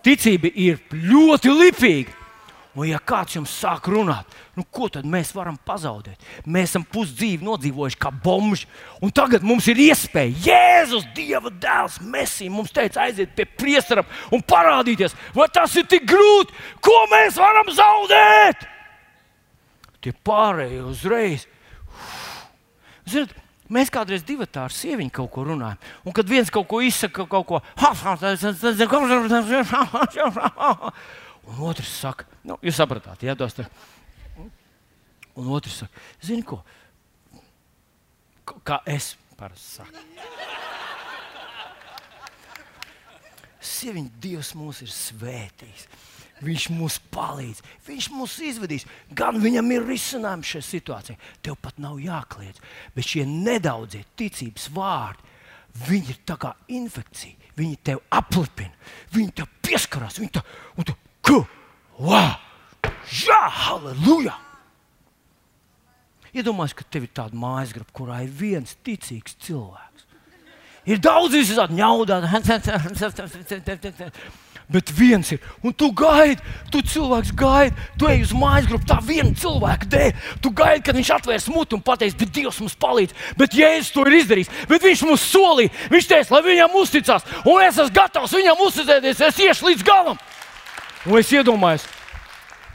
ticība ir ļoti lipīga. Un, ja kāds jums sāk runāt, nu, ko tad mēs varam pazaudēt? Mēs esam pusdzīvi nodzīvojuši kā bomži, un tagad mums ir iespēja, Jēzus, Dieva dēls, Mēsī, mums teica, aiziet pie priesteram un parādīties, vai tas ir tik grūti, ko mēs varam zaudēt. Tie pārējie uzreiz. Ziniet, Mēs kādreiz divi ar sievieti kaut ko runājam, un kad viens kaut ko izsaka, kaut ko un otrs saka, nu, jūs sapratāt, jā, tos tur. Un otrs saka, zini ko? Kā es parasti saku. Sieviņa Dievs mūs ir svētījis. Viņš mums palīdz, viņš mums izvedīs. Gan viņam ir risinājums šajā situācijā. Tev pat nav jākliedz. Bet šie nedaudzie ticības vārdi, viņi ir tā kā infekcija. Viņi tev aplipina, viņi tev pieskarās. Viņi tev, un tu? Wow! Jā, halleluja! Iedomājieties, ka tev ir tāda mājas grupa, kurā ir viens ticīgs cilvēks. Ir daudz visādi ņaudāt. Bet viens ir, un tu gaidi, tu cilvēks gaidi, tu ej uz mājas grupu tā viena cilvēka dēļ. Tu gaidi, kad viņš atvērs mutu un pateiks, bet Dievs mums palīdz. Bet Jēzus to ir izdarījis, bet viņš mums solīja, viņš teica, lai viņam uzticās, un es esmu gatavs viņam uzticēties, es iešu līdz galam. Un es iedomājos,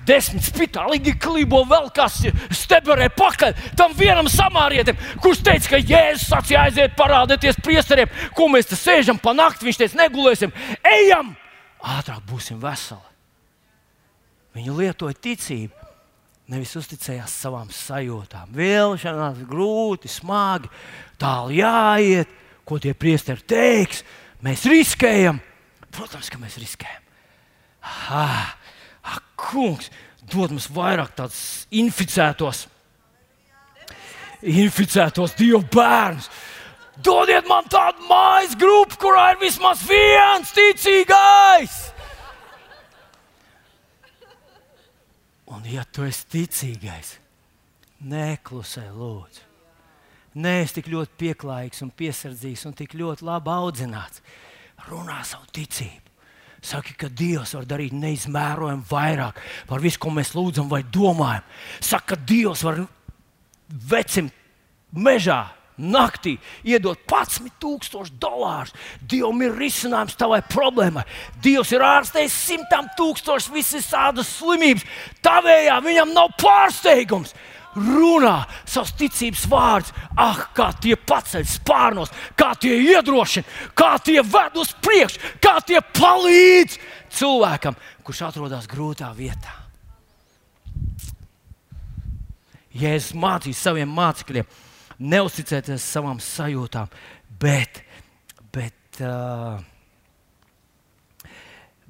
desmit spitālīgi klibo vēl kas steberē pakaļ tam vienam samārietim, kurš teica, ka Jēzus sacīja aiziet parādīties priesteriem, ko mēs te sēžam pa nakti. Viņš teica, negulēsim, ejam! Ātrāk būsim veseli. Viņi lietoja ticību, nevis uzticējās savām sajūtām. Vilšanās, grūti, smagi, tālu jāiet, ko tie priesteri teiks. Mēs riskējam. Protams, ka mēs riskējam. Ah, ah, kungs, dod mums vairāk tādus inficētos, inficētos dievu bērnus Dodiet man tādu mājas grupu, kurā ir vismaz viens ticīgais. Un, ja tu esi ticīgais, neklusē, lūdzu. Nē, es tik ļoti pieklājīgs un piesardzīgs un tik ļoti labi audzināts. Runā savu ticību. Saki, ka Dievs var darīt neizmērojami vairāk par visu, ko mēs lūdzam vai domājam. Saka, ka Dievs var vecim mežā naktī iedot 11,000 dolārus. Dievam ir risinājums tavai problēmai. Dievs ir ārstējis simtiem tūkstošu visas slimības. Tavējā viņam nav pārsteigums. Runā savus ticības vārdus, ah, kā tie paceļ spārnos, kā tie iedrošina, kā tie ved uz priekšu, kā tie palīdz cilvēkam, kurš atrodas grūtā vietā. Jēzus mācīja saviem mācekļiem, neusticēties savām sajūtām, bet, bet, uh,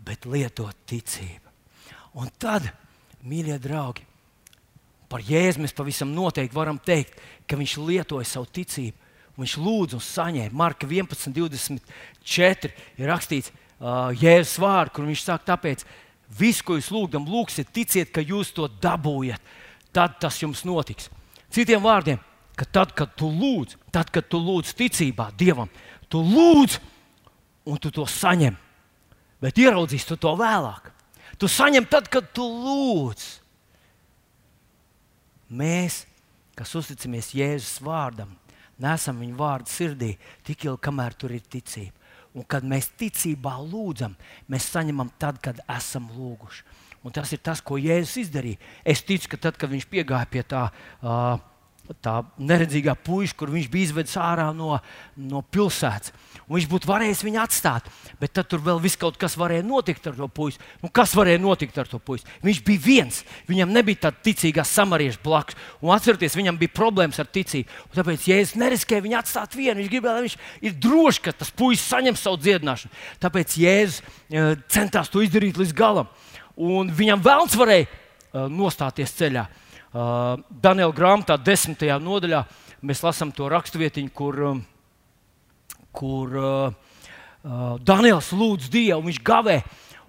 bet lietot ticību. Un tad, mīļie draugi, par Jēzu mēs pavisam noteikti varam teikt, ka viņš lietoja savu ticību. Viņš lūdza un saņēma. Marka 11, 24 ir rakstīts uh, Jēzus vārds, kur viņš saka, tāpēc Visu, ko jūs lūgdam, lūgsiet, ticiet, ka jūs to dabūjat. Tad tas jums notiks. Citiem vārdiem, ka tad, kad tu lūdz, tad, kad tu lūdz ticībā Dievam, tu lūdz un tu to saņem. Bet ieraudzīs tu to vēlāk. Tu saņem tad, kad tu lūdz. Mēs, kas uzticamies Jēzus vārdam, nesam viņa vārdu sirdī tik ilgi, kamēr tur ir ticība. Un kad mēs ticībā lūdzam, mēs saņemam tad, kad esam lūguši. Un tas ir tas, ko Jēzus izdarīja. Es ticu, ka tad, kad viņš piegāja pie tā uh, tā neredzīgā puika, kur viņš bija izvedis ārā no, no pilsētas. Viņš būtu varējis viņu atstāt, bet tad tur vēl viss kaut kas varēja notikt ar to puisi. Nu, kas varēja notikt ar to puisi? Viņš bija viens, viņam nebija tāda ticīgā samarieša blakus. Un atcerieties, viņam bija problēmas ar ticību. Un tāpēc, ja es neriskēju viņu atstāt vienu, viņš gribēja, lai viņš ir drošs, ka tas puisis saņem savu dziedināšanu. Tāpēc Jēzus uh, centās to izdarīt līdz galam. Un viņam vēlams varēja uh, nostāties ceļā. Uh, Daniela grāmatā, desmitajā nodaļā, mēs lasām to raksturvietiņu, kur, um, kur uh, uh, Daniels lūdz Dievu, viņš gavē,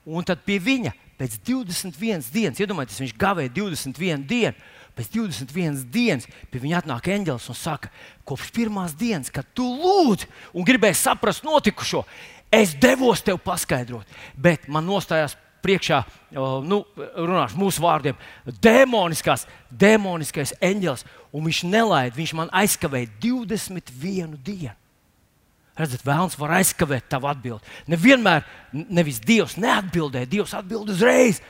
un tad pie viņa pēc 21 dienas, iedomājieties, viņš gavēja 21 dienu. Pēc 21 dienas pie viņa atnāk eņģelis un saka, kopš pirmās dienas, kad tu lūdzi un gribēji saprast notikušo, es devos tev paskaidrot, bet man nostājās priekšā, nu, runāšu mūsu vārdiem, demoniskās, demoniskais eņģelis, un viņš nelaid, viņš man aizkavēja 21 dienu. Redzat, vēlams var aizkavēt tavu atbildi. Nevienmēr, nevis Dievs neatbildēja, Dievs atbild uzreiz.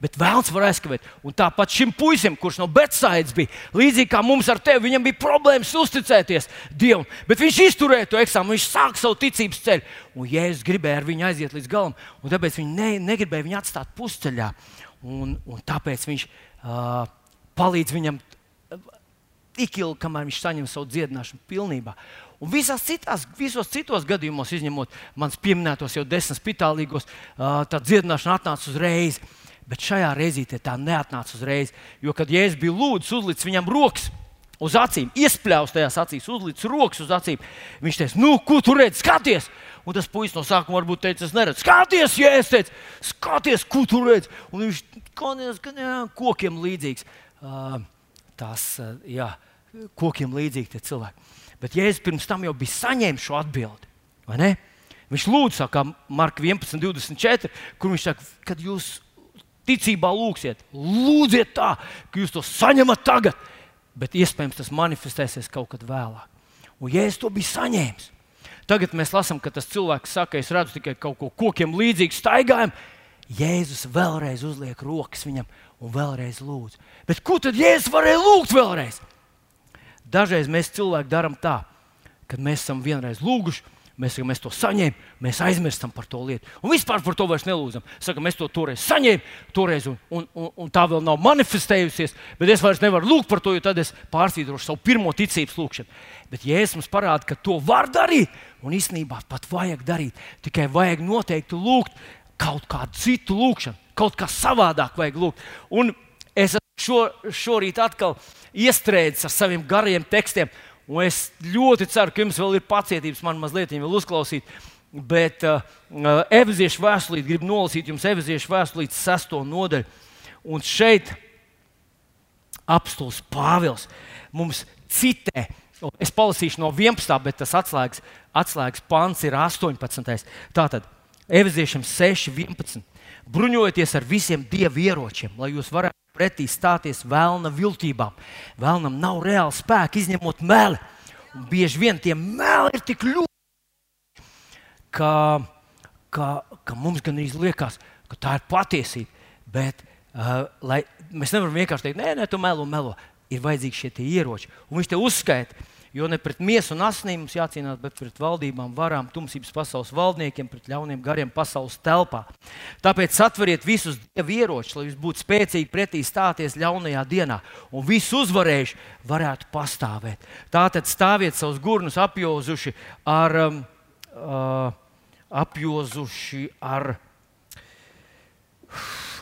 Bet vēlams var aizkavēt. Un tāpat šim puisim, kurš no Betsaidas bija, līdzīgi kā mums ar tevi, viņam bija problēmas uzticēties Dievam. Bet viņš izturēja to eksāmenu, viņš sāka savu ticības ceļu. Un Jēzus gribēja ar viņu aiziet līdz galam, un tāpēc viņš ne, negribēja viņu atstāt pusceļā. Un, un tāpēc viņš uh, palīdz viņam tik ilgi, kamēr viņš saņem savu dziedināšanu pilnībā. Un visās citās, visos citos gadījumos, izņemot manas pieminētos jau desmit spitālīgos, tā dziedināšana atnāca uzreiz. Bet šajā reizē tā neatnāca uzreiz. Jo, kad Jēzus bija lūdzis, uzlicis viņam rokas uz acīm, iespļaus tajās acīs, uzlicis rokas uz acīm, viņš teica, nu, ko tu redzi, skaties! Un tas puisis no sākuma varbūt teica, es neredzu, skaties, ja es teicu, skaties, ko tu redzi! Un viņš ka jā, kokiem līdzīgs. Uh, tās, uh, jā, kokiem līdzīgi tie cilvēki. Bet Jēzus pirms tam jau bija saņēmis šo atbildi. Viņš lūdza, kā Marka 11, 24, kur viņš saka, kad jūs ticībā lūgsiet, lūdziet tā, ka jūs to saņemat tagad, bet iespējams tas manifestēsies kaut kad vēlāk. Un Jēzus to bija saņēmis. Tagad mēs lasām, ka tas cilvēks saka, es redzu tikai kaut ko kokiem līdzīgu staigājumu. Jēzus vēlreiz uzliek rokas viņam un vēlreiz lūdz. Bet ko tad Jēzus varēja lūgt vēlreiz? Dažreiz mēs cilvēki darām tā, kad mēs esam vienreiz lūguši, Mēs, sakam, mēs to saņēmām, mēs aizmirstam par to lietu. Un vispār par to vairs nelūdzam. Saka, mēs to toreiz saņēmām, toreiz, un, un, un, un tā vēl nav manifestējusies, bet es vairs nevaru lūgt par to, jo tad es pārsvītrošu savu pirmo ticības lūgšanu. Bet Jēzus mums parāda, ka to var darīt, un īstenībā pat vajag darīt. Tikai vajag noteikti lūgt kaut kādu citu lūgšanu, kaut kā savādāk vajag lūgt. Un es šo, šorīt atkal iestrēdzis ar saviem gariem tekstiem Un es ļoti ceru, ka jums vēl ir pacietības man mazliet uzklausīt. Bet uh, uh Efeziešu vēstulīt, gribu nolasīt jums Efeziešu vēstulīt sesto nodaļu. Un šeit apstults Pāvils mums citē. Es palasīšu no 11. bet tas atslēgas, atslēgas pants ir 18. Tātad Efeziešiem 6, 11. Bruņojieties ar visiem dievu ieročiem, lai jūs varētu pretī stāties vēlna viltībām. Vēlnam nav reāla spēka, izņemot meli. Un bieži vien tie meli ir tik ļoti, ka, ka, ka mums gan liekas, ka tā ir patiesība. Bet uh, lai, mēs nevaram vienkārši teikt, nē, nē, tu melo, melo. Ir vajadzīgi šie ieroči. Un viņš te uzskaita, Jo ne pret miesu un asinīm mums jācīnās, bet pret valdībām, varām, tumsības pasaules valdniekiem, pret ļauniem gariem pasaules telpā. Tāpēc satveriet visus dievu ieročus, lai jūs būtu spēcīgi pretī stāties ļaunajā dienā, un visu uzvarējuši varētu pastāvēt. Tātad stāviet savus gurnus apjozuši ar, um, uh, apjozuši ar,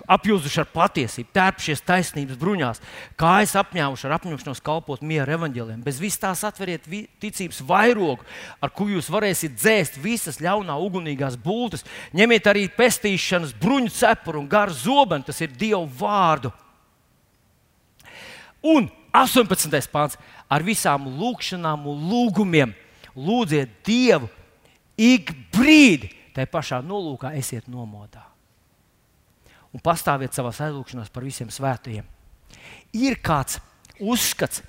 apjūzuši ar patiesību, tērpušies taisnības bruņās, kājas apņēmuši ar apņemšanos kalpot miera evaņģēliem. Bez vis tās atveriet ticības vairogu, ar kuru jūs varēsiet dzēst visas ļaunā ugunīgās bultas. Ņemiet arī pestīšanas bruņu cepuru un garu zobenu, tas ir Dieva vārdu. Un 18. pāns ar visām lūgšanām un lūgumiem lūdziet Dievu ik brīdi, tai pašā nolūkā esiet nomodā un pastāviet savā aizlūgšanās par visiem svētajiem. Ir kāds uzskats,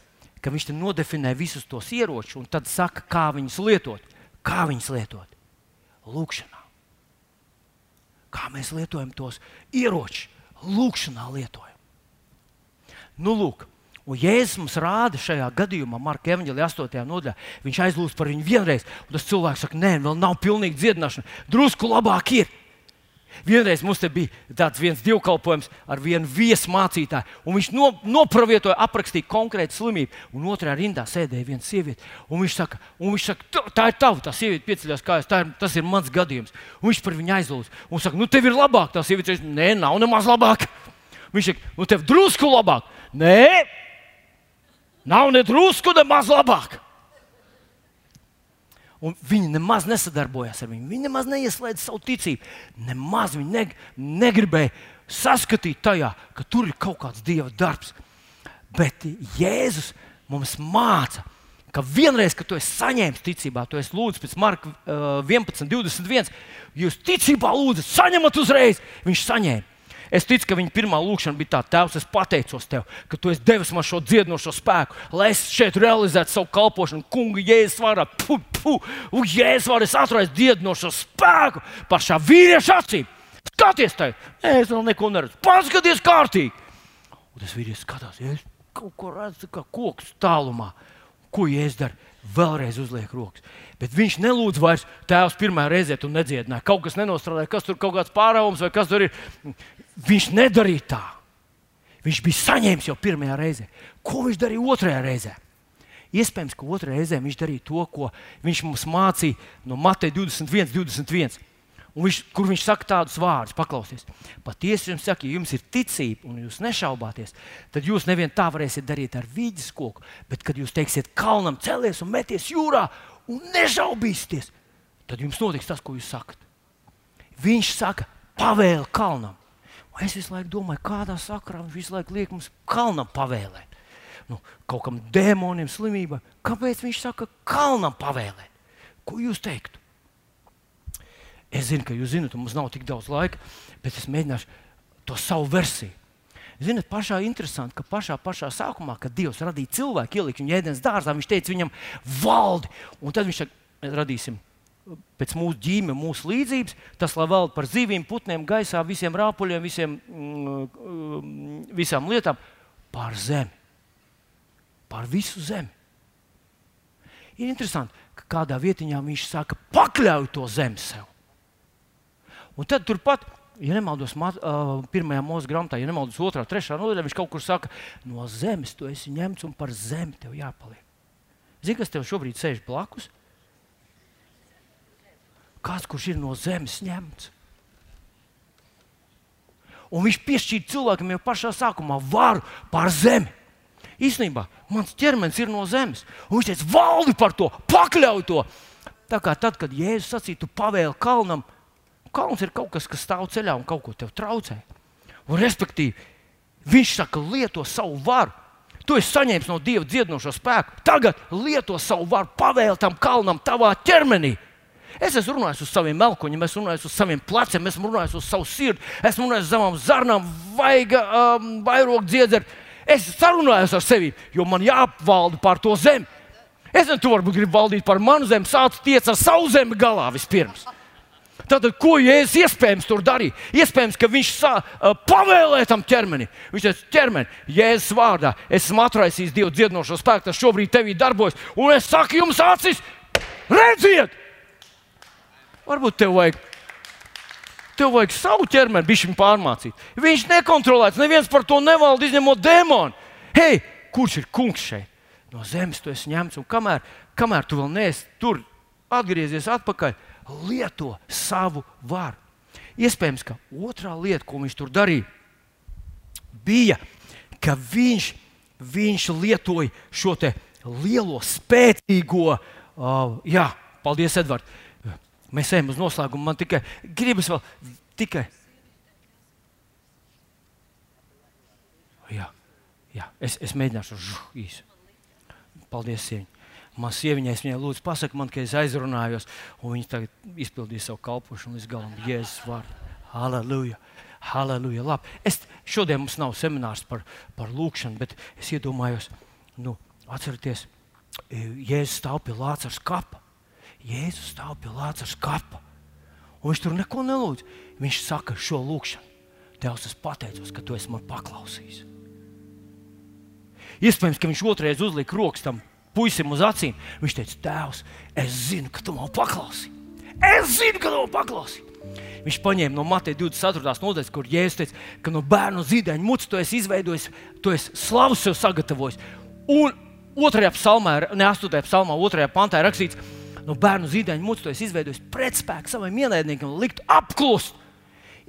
ka viņš nodefinē visus tos ieročus, un tad saka, kā viņus lietot. Kā viņus lietot? Lūkšanā. Kā mēs lietojam tos ieročus? Lūkšanā lietojam. Nu, lūk, Un Jēzus mums rāda šajā gadījumā, Marka Evanģelija 8. nodaļā, viņš aizlūdz par viņu vienreiz, un tas cilvēks saka, nē, vēl nav pilnīgi dziedināšana, drusku labāk ir. Vienreiz mums bija tāds viens divkalpojums ar vienu viesmācītāju, un viņš no, nopravietoja, aprakstīja konkrētu slimību. Un otrā rindā sēdēja viena sieviete. Un viņš saka, un viņš saka tā ir tava, tā sieviete pieceļās kājās, ir, tas ir mans gadījums. Un viņš par viņu aizlūdz. Un saka, nu tev ir labāk. Tā sieviete teica, nē, nav nemaz labāk. Viņš saka, nu tev drusku labāk. Nē, nav ne drusku, ne maz labāk. Un viņi nemaz nesadarbojās ar viņu. Viņi nemaz neieslēdza savu ticību. Nemaz viņi neg negribēja saskatīt tajā, ka tur ir kaut kāds dieva darbs. Bet Jēzus mums māca, ka vienreiz, kad tu esi saņēmis ticībā, tu esi lūdzis pēc Marka uh, 11, 21, jūs ticībā lūdzat, saņemat uzreiz. Viņš saņēma. Es ticu, ka viņa pirmā lūkšana bija tāda, Tēvs, es pateicos tev, ka tu esi devis man šo dziedinošo spēku, lai es šeit realizētu savu kalpošanu, kungu, jēzus vārā, pu, pu, un jēzus vārā es atradu dziedinošo spēku pašā vīrieša acīm. Skaties, tai, es vēl neko neredzu. Paskaties, kārtīgi. Un tas vīrietis skatās, ja es kaut ko redzu, kā koks tālumā. Ko jēzus dara? Vēlreiz uzliek rokas. Bet viņš nelūdz vairs tēvs pirmā reizē, tu nedziedināji. Kaut kas nenostrādāja, kas tur kaut kāds pārāvums vai kas tur ir. Viņš nedarīja tā. Viņš bija saņēmis jau pirmajā reizē. Ko viņš darīja otrajā reizē? Iespējams, ka otrajā reizē viņš darīja to, ko viņš mums mācīja no Mateja 21, 21. Un viņš, kur viņš saka tādus vārdus, paklausieties. Patiesi jums saka, ja jums ir ticība un jūs nešaubāties, tad jūs nevien tā varēsiet darīt ar vīģes koku, bet kad jūs teiksiet, kalnam celies un meties jūrā un nežaubīsieties, tad jums notiks tas, ko jūs sakat. Viņš saka, pavēli kalnam. Es visu laiku domāju, kādā sakrā viņš visu laiku liek mums kalnam pavēlēt. Nu, kaut kam dēmoniem, slimībai. Kāpēc viņš saka, kalnam pavēlēt? Ko jūs teiktu? Es zinu, ka jūs zinat, mums nav tik daudz laika, bet es mēģināšu to savu versiju. Ziniet, pašā interesanti, ka pašā, pašā sākumā, kad Dievs radīja cilvēku, ielika viņu ēdienas dārzā, viņš teica viņam, valdi. Un tad viņš saka, radīsim pēc mūsu ģīme, mūsu līdzības, tas lai valda par zivīm, putniem, gaisā, visiem rāpuļiem, visiem, mm, mm, visām lietām, pār zemi. Pār visu zemi. Ir interesanti, ka kādā vietiņā viņš saka, pakļauj to zemi sev. Un tad turpat, ja nemaldos, uh, pirmajā mūža grāmatā, ja nemaldos, otrā, trešā nodaļā, viņš kaut kur saka, no zemes tu esi ņemts un par zemi tev jāpaliek. Zini, kas tev šobrīd sēž blakus? Kāds, kurš ir no zemes ņemts. Un viņš piešķīra cilvēkam jau pašā sākumā varu pār zemi. Īsnībā mans ķermenis ir no zemes. Un viņš teica, valdi par to, pakļauj to. Tā kā tad, kad Jēzus sacīja, tu pavēli kalnam, kalns ir kaut kas, kas stāv ceļā un kaut ko tev traucē. Un, respektīvi, viņš saka, lieto savu varu. Tu esi saņēmis no Dieva dziedinošo spēku. Tagad lieto savu varu, pavēli tam kalnam, tavā ķermenī. Es esmu runājis uz saviem melkuņiem, esmu runājis uz saviem pleciem, esmu runājis uz savu sirdi, esmu runājis uz savām zarnām, vaiga, um, vairogu dziedzeri. Es sarunājos ar sevi, jo man jāapvalda pār to zemi. Es nezinu, tu varbūt gribi valdīt par manu zemi, sāc tiec ar savu zemi galā vispirms. Tātad, ko Jēzus iespējams tur darīja? Iespējams, ka viņš sā, uh, pavēlēja tam ķermenim. Viņš teica, ķermeni, Jēzus vārdā, esmu atraisījis Dievu dziedinošo spēku, tas šobrīd tevī darbojas. Un es saku jums, acis, redziet, Varbūt tev vajag, tev vajag savu ķermeni, bišķiņu pārmācīt. Viņš nekontrolēts, neviens par to nevalda, izņemot demonu. Hei, kurš ir kungs šeit? No zemes tu esi ņemts, un kamēr, kamēr tu vēl neesi tur, atgriezies atpakaļ, lieto savu varu. Iespējams, ka otrā lieta, ko viņš tur darīja, bija, ka viņš, viņš lietoja šo lielo, spēcīgo, uh, jā, paldies, Edvards. Mēs ejam uz noslēgumu. Man tikai gribas vēl tikai. Jā, jā. Es, es mēģināšu žuh, īsi. Paldies, sieviņ. Man sieviņai es viņai lūdzu, pasaka man, ka es aizrunājos, un viņa tagad izpildīja savu kalpošanu līdz galam. Jēzus vārdu. Halleluja! Halleluja! Labi. Es, šodien mums nav seminārs par, par lūkšanu, bet es iedomājos, nu, atcerieties, Jēzus stāv pie Lācis kapa. Jēzus stāv pie Lācis kapa. Un viņš tur neko nelūdz. Viņš saka šo lūkšanu. Tevs, es pateicos, ka tu esi man paklausījis. Iespējams, ka viņš otrreiz uzlika rokas tam puisim uz acīm. Viņš teica, Tēvs, es zinu, ka tu man paklausīsi. Es zinu, ka tu man paklausīsi. Viņš paņēma no Mateja 24. nodaļas, kur Jēzus teica, ka no bērnu zīdaiņa mutes tu esi izveidojis, tu esi slavu sev sagatavojis. Un otrajā psalmā, ne 8. psalmā, 2. pantā ir rakstīts, no bērnu zīdaiņa esi izveidojis pretspēku savam ienaidniekam, likt apklust.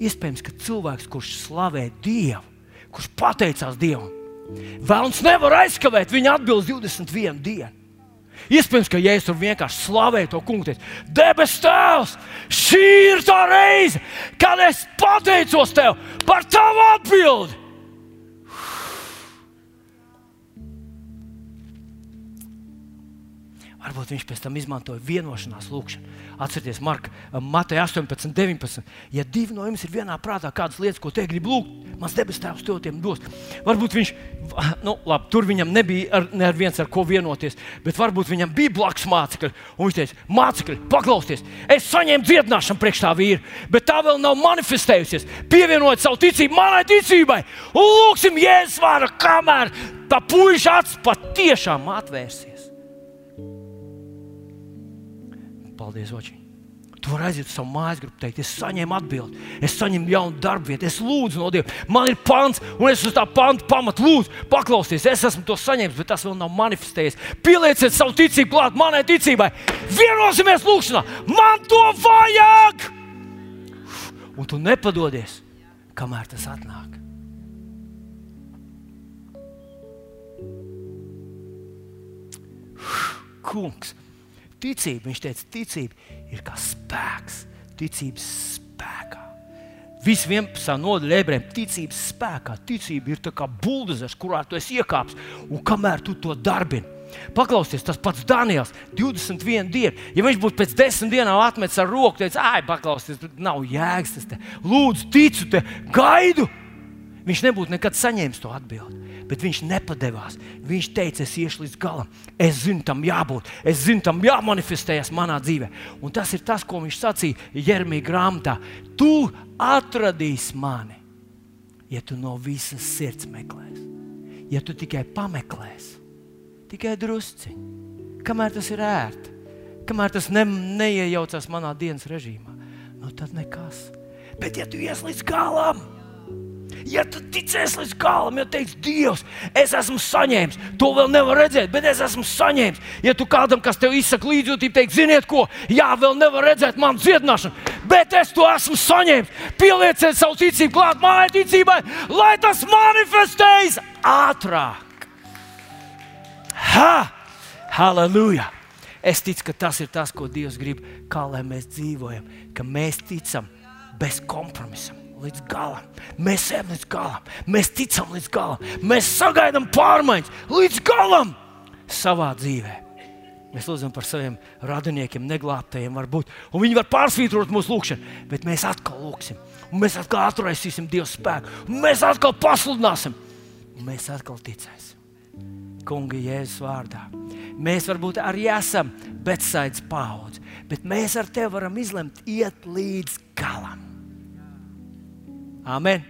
Iespējams, ka cilvēks, kurš slavē Dievu, kurš pateicās Dievam, Vēlams nevar aizkavēt viņa atbildi 21 dienu. Iespējams, ka Jēzus tur vienkārši slavēja to kungu. Teica, Debes Tēvs, šī ir tā reize, kad es pateicos Tev par Tavu atbildi. Varbūt viņš pēc tam izmantoja vienošanās lūgšanu. Atcerieties, Marka, Mateja 18, 19. Ja divi no jums ir vienā prātā, kādas lietas, ko te grib lūgt, mans debesu tēvs to tiem dos. Varbūt viņš, nu, labi, tur viņam nebija ar, ne ar viens ar ko vienoties, bet varbūt viņam bija blakus mācekļi. Un viņš teica, mācekļi, paklausieties, es saņēmu dziedināšanu priekš tā vīra, bet tā vēl nav manifestējusies. Pievienojiet savu ticību manai ticībai un lūgsim Jēzus vārdu, kamēr tā puiša acis patiešām atvērsies. Paldies, Oči. Tu vari aiziet uz savu mājas grupu, teikt, es saņēmu atbildi, es saņēmu jaunu darbu vietu, es lūdzu no Dieva. Man ir pants, un es uz tā panta pamatu lūdzu, paklausieties, es esmu to saņēmis, bet tas vēl nav manifestējies. Pielieciet savu ticību klāt manai ticībai, vienosimies lūgšanā, man to vajag! Un tu nepadodies, kamēr tas atnāk. Kungs, ticība, viņš teica, ticība ir kā spēks, ticības spēkā. Visi 11. nodaļa ebrejiem ticības spēkā. Ticība ir kā buldozers, kurā tu esi iekāpis un kamēr tu to darbini. Paklausieties, tas pats Daniels, 21 dienu. Ja viņš būtu pēc desmit dienām atmetis ar roku, teicis, ah, paklausieties, nav jēgas, tas te lūdzu, ticu, te gaidu. Viņš nebūtu nekad saņēmis to atbildību bet viņš nepadevās. Viņš teica, es iešu līdz galam. Es zinu, tam jābūt, es zinu, tam jāmanifestējas manā dzīvē. Un tas ir tas, ko viņš sacīja Jeremija grāmatā. Tu atradīsi mani, ja tu no visas sirds meklēsi. Ja tu tikai pameklēsi, tikai drusciņi, kamēr tas ir ērti, kamēr tas ne, neiejaucas manā dienas režīmā, nu tad nekas. Bet, ja tu ies līdz galam, Ja tu ticēsi līdz galam, ja teiks, Dievs, es esmu saņēmis, to vēl nevar redzēt, bet es esmu saņēmis. Ja tu kādam, kas tev izsaka līdzjūtību, teiks, ziniet, ko, jā, vēl nevar redzēt manu dziedināšanu, bet es to esmu saņēmis. Pielieciet savu ticību klāt mājai ticībai, lai tas manifestējas ātrāk. Ha! Halleluja! Es ticu, ka tas ir tas, ko Dievs grib, kā lai mēs dzīvojam, ka mēs ticam bez kompromisam līdz galam. Mēs ejam līdz galam, mēs ticam līdz galam, mēs sagaidām pārmaiņas līdz galam savā dzīvē. Mēs lūdzam par saviem radiniekiem, neglābtajiem, varbūt. Un viņi var pārsvītrot mūsu lūgšanu, bet mēs atkal lūgsim. Mēs atkal atraisīsim Dieva spēku. Mēs atkal pasludināsim. Mēs atkal ticēsim. Kunga Jēzus vārdā. Mēs varbūt arī esam betsaites paudze, bet mēs ar tevi varam izlemt iet līdz galam. Amen.